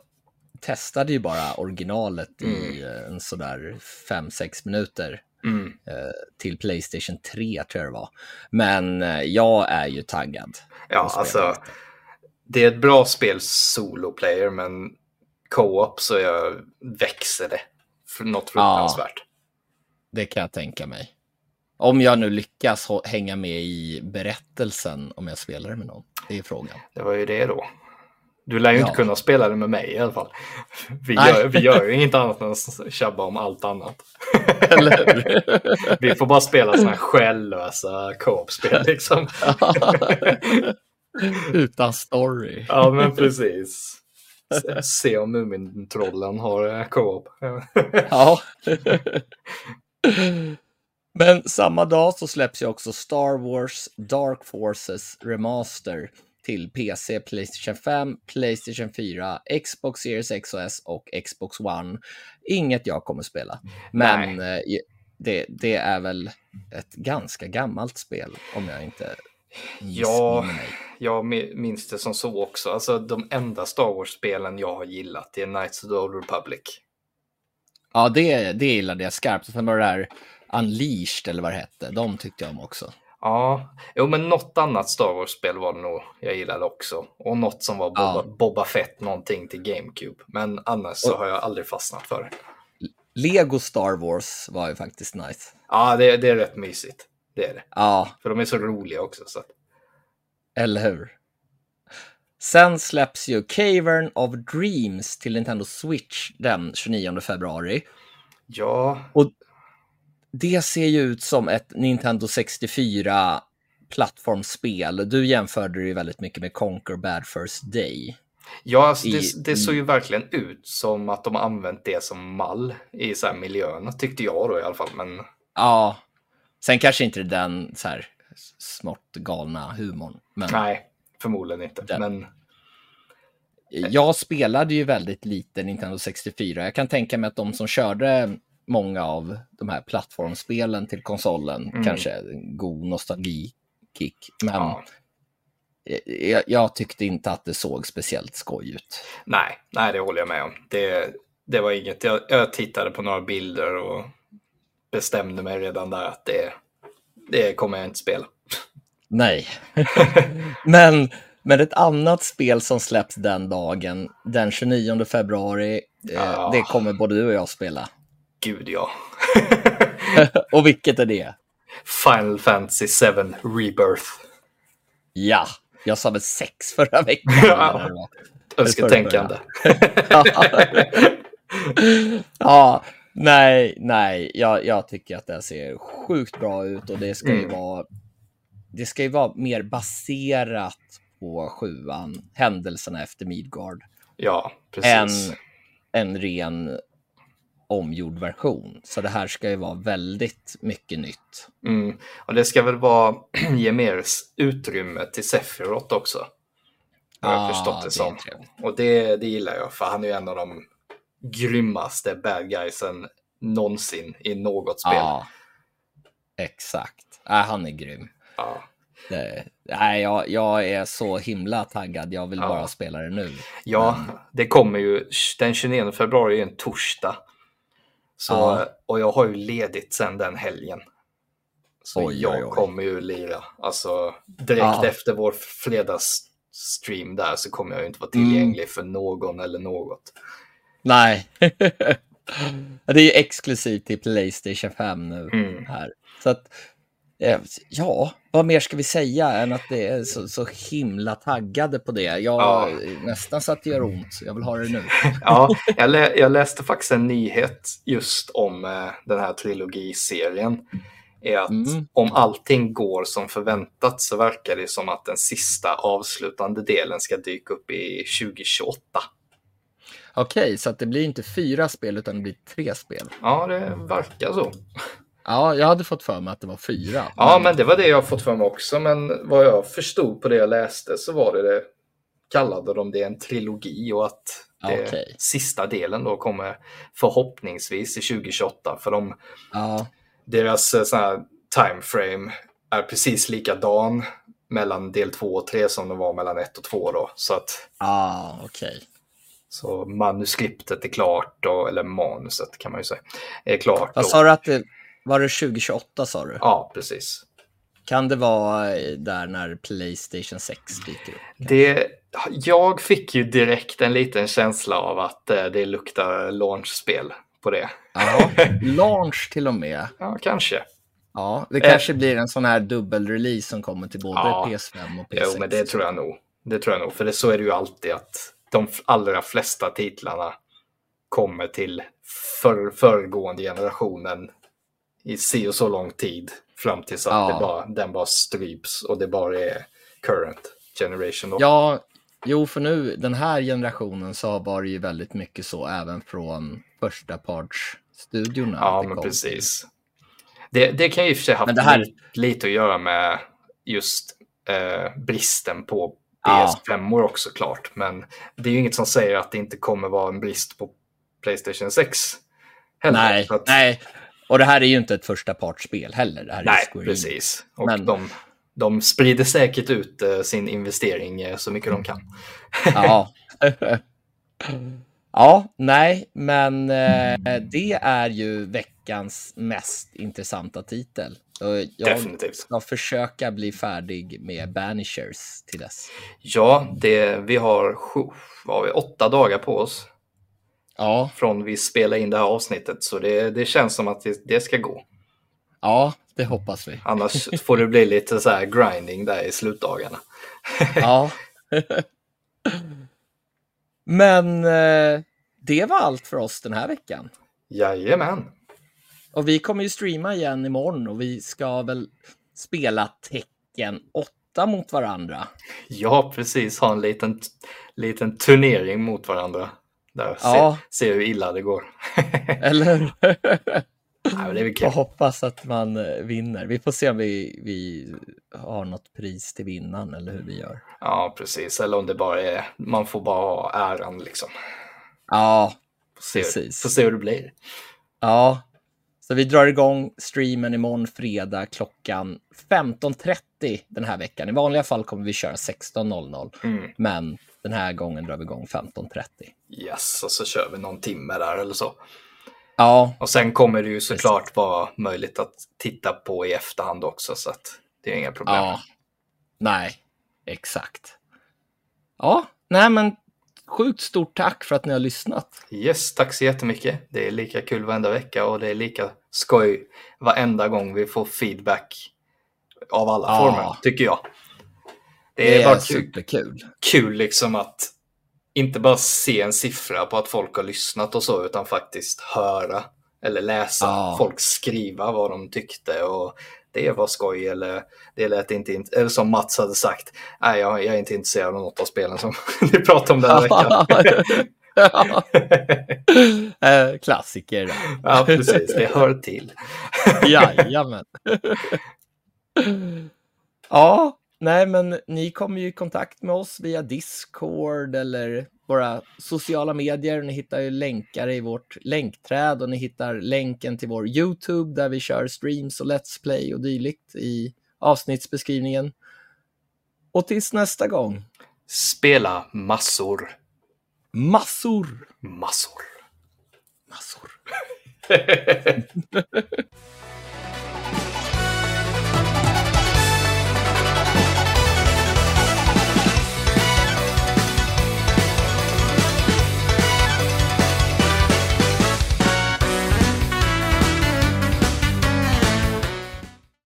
Speaker 1: testade ju bara originalet i eh, en sådär 5-6 minuter
Speaker 2: mm.
Speaker 1: eh, till Playstation 3 tror jag det var. Men eh, jag är ju taggad.
Speaker 2: Ja, alltså. Det är ett bra spel solo player, men co-op så jag växer det. För något fruktansvärt.
Speaker 1: Det kan jag tänka mig. Om jag nu lyckas hänga med i berättelsen om jag spelar det med någon. Det är frågan.
Speaker 2: Det var ju det då. Du lär ju
Speaker 1: Ja.
Speaker 2: inte kunna spela det med mig i alla fall. Vi
Speaker 1: Nej.
Speaker 2: gör, vi gör ju inget annat än att tjabba om allt annat. Vi får bara spela sådana här själlösa co-op-spel liksom.
Speaker 1: Utan story.
Speaker 2: Ja, men precis. Se- Se om Mumintrollen har eh, co-op.
Speaker 1: Ja. Men samma dag så släpps ju också Star Wars Dark Forces Remaster till PC, Playstation 5, Playstation 4, Xbox Series X och S och Xbox One. Inget jag kommer spela. Men eh, det, det är väl ett ganska gammalt spel om jag inte
Speaker 2: Ja. Jag mi- minns det som så också. Alltså de enda Star Wars-spelen jag har gillat är Knights of the Old Republic.
Speaker 1: Ja, det, det gillade jag skarpt. Sen var det där Unleashed eller vad det hette. De tyckte jag om också.
Speaker 2: Ja, jo men något annat Star Wars-spel var det nog jag gillade också. Och något som var Boba,
Speaker 1: Ja.
Speaker 2: Boba Fett någonting till GameCube. Men annars så
Speaker 1: Och-
Speaker 2: har jag aldrig fastnat för det.
Speaker 1: Lego Star Wars var ju faktiskt nice.
Speaker 2: Ja, det, det är rätt mysigt. Det är det.
Speaker 1: Ja,
Speaker 2: För de är så roliga också. Så
Speaker 1: eller hur? Sen släpps ju Cavern of Dreams till Nintendo Switch den 29 februari.
Speaker 2: ja,
Speaker 1: Det ser ju ut som ett Nintendo 64 plattformsspel. Du jämförde det ju väldigt mycket med Conquer Bad First Day.
Speaker 2: ja alltså,
Speaker 1: I-
Speaker 2: det, det såg ju verkligen ut som att de använt det som mall i så här miljöerna, tyckte jag då i alla fall. Men
Speaker 1: Ja, sen kanske inte den så här smått galna humorn. Men
Speaker 2: nej, förmodligen inte.
Speaker 1: Den-
Speaker 2: Men
Speaker 1: jag spelade ju väldigt lite Nintendo 64. Jag kan tänka mig att de som körde många av de här plattformsspelen till konsolen,
Speaker 2: Mm.
Speaker 1: kanske en god nostalgikick. Men
Speaker 2: ja,
Speaker 1: jag, jag tyckte inte att det såg speciellt skoj ut.
Speaker 2: nej, nej, det håller jag med om. Det, det var inget. Jag, jag tittade på några bilder och bestämde mig redan där att det, det kommer jag inte spela.
Speaker 1: Nej. men, men ett annat spel som släpps den dagen, den 29 februari, eh,
Speaker 2: Ja.
Speaker 1: det kommer både du och jag spela.
Speaker 2: Gud ja.
Speaker 1: och vilket är det?
Speaker 2: Final Fantasy 7 Rebirth.
Speaker 1: Ja, jag sa väl sex förra veckan.
Speaker 2: Ja. Önsketänkande.
Speaker 1: ja, nej, nej, jag, jag tycker att det ser sjukt bra ut och det ska ju
Speaker 2: Mm.
Speaker 1: vara. Det ska ju vara mer baserat på sjuan, händelserna efter Midgard,
Speaker 2: Ja,
Speaker 1: än
Speaker 2: precis.
Speaker 1: en ren omgjord version. Så det här ska ju vara väldigt mycket nytt.
Speaker 2: Mm. Och det ska väl vara ge mer utrymme till Sephiroth också. Har jag
Speaker 1: Ah,
Speaker 2: förstått
Speaker 1: det
Speaker 2: det som. Och det, det gillar jag, för han är ju en av de grymmaste bad guysen någonsin i något spel.
Speaker 1: Ja, exakt. Äh, han är grym.
Speaker 2: Ja.
Speaker 1: Det, nej, jag, jag är så himla taggad. Jag vill
Speaker 2: Ja.
Speaker 1: bara spela det nu.
Speaker 2: Ja, det kommer ju den 29 februari är en torsdag. Så,
Speaker 1: Ja.
Speaker 2: Och jag har ju ledigt sen den helgen. Så
Speaker 1: Oj,
Speaker 2: jag
Speaker 1: oj, oj.
Speaker 2: kommer ju lira. Alltså direkt
Speaker 1: Ja.
Speaker 2: efter vår fredagsstream där så kommer jag ju inte vara
Speaker 1: Mm.
Speaker 2: tillgänglig för någon eller något.
Speaker 1: Nej. det är ju exklusivt till Playstation 5 nu
Speaker 2: Mm.
Speaker 1: här. Så att, ja, vad mer ska vi säga än att det är så, så himla taggade på det. Jag
Speaker 2: Ja.
Speaker 1: nästan så att det gör ont. Jag vill ha det nu.
Speaker 2: Ja, jag, lä jag läste faktiskt en nyhet just om eh, den här trilogiserien. Är att
Speaker 1: Mm.
Speaker 2: om allting går som förväntat så verkar det som att den sista avslutande delen ska dyka upp i 2028.
Speaker 1: Okej, så att det blir inte fyra spel utan det blir tre spel.
Speaker 2: Ja, det verkar så.
Speaker 1: Ja, jag hade fått för mig att det var fyra.
Speaker 2: Ja, men det var det jag fått för mig också. Men vad jag förstod på det jag läste så var det det kallade de det en trilogi och att det
Speaker 1: Okej.
Speaker 2: sista delen då kommer förhoppningsvis i 2028. För de,
Speaker 1: Ja,
Speaker 2: deras eh, sån här time frame är precis likadan mellan del 2 och 3 som det var mellan 1 och 2 då. Så att
Speaker 1: ah, okej.
Speaker 2: så manuskriptet är klart, och, eller manuset kan man ju säga, är klart.
Speaker 1: Vad sa du att det var det 2028 sa du?
Speaker 2: Ja, precis.
Speaker 1: Kan det vara eh, där när Playstation 6 dyker upp?
Speaker 2: Det, jag fick ju direkt en liten känsla av att eh, det luktar launchspel på det.
Speaker 1: Ja, launch till och med.
Speaker 2: Ja, kanske.
Speaker 1: Ja, det
Speaker 2: Eh.
Speaker 1: kanske blir en sån här dubbelrelease som kommer till både
Speaker 2: Ja.
Speaker 1: PS5 och PS6.
Speaker 2: Jo, men det tror jag nog. Det tror jag nog, för det, så är det ju alltid att de allra flesta titlarna kommer till för, föregående generationen i si och så lång tid fram tills att
Speaker 1: Ja.
Speaker 2: det bara, den bara stryps och det bara är current generation. Då.
Speaker 1: Ja, jo, för nu den här generationen så var det ju väldigt mycket så även från första partsstudiorna.
Speaker 2: Ja, men
Speaker 1: kom
Speaker 2: precis. Det, det kan ju i och för sig ha
Speaker 1: här-
Speaker 2: li- lite att göra med just eh, bristen på
Speaker 1: Ja.
Speaker 2: PS5 också klart. Men det är ju inget som säger att det inte kommer vara en brist på Playstation 6. heller.
Speaker 1: Nej,
Speaker 2: att-
Speaker 1: nej. Och det här är ju inte ett första partsspel heller. Det här är
Speaker 2: nej
Speaker 1: Enix.
Speaker 2: precis. Och
Speaker 1: Men-
Speaker 2: de, de sprider säkert ut eh, sin investering eh, så mycket de kan.
Speaker 1: Ja. Ja, nej, men eh, det är ju veckans mest intressanta titel. Jag
Speaker 2: Definitivt.
Speaker 1: ska försöka bli färdig med Banishers till dess.
Speaker 2: Ja, det, vi har sju, vad har vi, åtta dagar på oss
Speaker 1: Ja,
Speaker 2: från vi spelar in det här avsnittet, så det, det känns som att det, det ska gå.
Speaker 1: ja, det hoppas vi.
Speaker 2: Annars får det bli lite så här grinding där i slutdagarna.
Speaker 1: Ja. Men eh, det var allt för oss den här veckan.
Speaker 2: Jajamän.
Speaker 1: Och vi kommer ju streama igen imorgon och vi ska väl spela tecken 8 mot varandra.
Speaker 2: Ja, precis. Ha en liten, liten turnering mot varandra. Där.
Speaker 1: Ja.
Speaker 2: Se, se hur illa det går.
Speaker 1: Eller?
Speaker 2: Nej, det är kul.
Speaker 1: hoppas att man eh, vinner. Vi får se om vi, vi har något pris till vinnaren eller hur vi gör.
Speaker 2: Ja, precis. Eller om det bara är, man får bara ha äran liksom.
Speaker 1: Ja,
Speaker 2: Får se,
Speaker 1: Precis.
Speaker 2: får se hur det blir.
Speaker 1: ja. Så vi drar igång streamen imorgon fredag klockan 15.30 den här veckan. I vanliga fall kommer vi köra 16.00,
Speaker 2: Mm.
Speaker 1: men den här gången drar vi igång 15.30.
Speaker 2: Yes, och så kör vi någon timme där eller så.
Speaker 1: Ja,
Speaker 2: Och sen kommer det ju såklart vara möjligt att titta på i efterhand också, så att det är inga problem.
Speaker 1: ja. Nej, exakt. Ja, nej men sjukt stort tack för att ni har lyssnat.
Speaker 2: Yes, tack så jättemycket. Det är lika kul varenda vecka och det är lika skoj varenda gång vi får feedback av alla
Speaker 1: Ja.
Speaker 2: former, tycker jag. Det är,
Speaker 1: Det är
Speaker 2: bara kul,
Speaker 1: superkul.
Speaker 2: kul liksom att inte bara se en siffra på att folk har lyssnat och så, utan faktiskt höra eller läsa
Speaker 1: Ja.
Speaker 2: folk skriva vad de tyckte och det var skoj eller det lät inte, int- eller som Mats hade sagt, nej jag, jag är inte intresserad av något av spelen som vi pratade om den här veckan.
Speaker 1: Eh, Klassiker.
Speaker 2: ja, precis, det hör till.
Speaker 1: Jajamän. ja, nej men ni kommer ju i kontakt med oss via Discord eller våra sociala medier. Ni hittar ju länkar i vårt länkträd och ni hittar länken till vår YouTube där vi kör streams och Let's Play och dylikt i avsnittsbeskrivningen. Och tills nästa gång,
Speaker 2: Spela massor.
Speaker 1: massor,
Speaker 2: Massor.
Speaker 1: massor.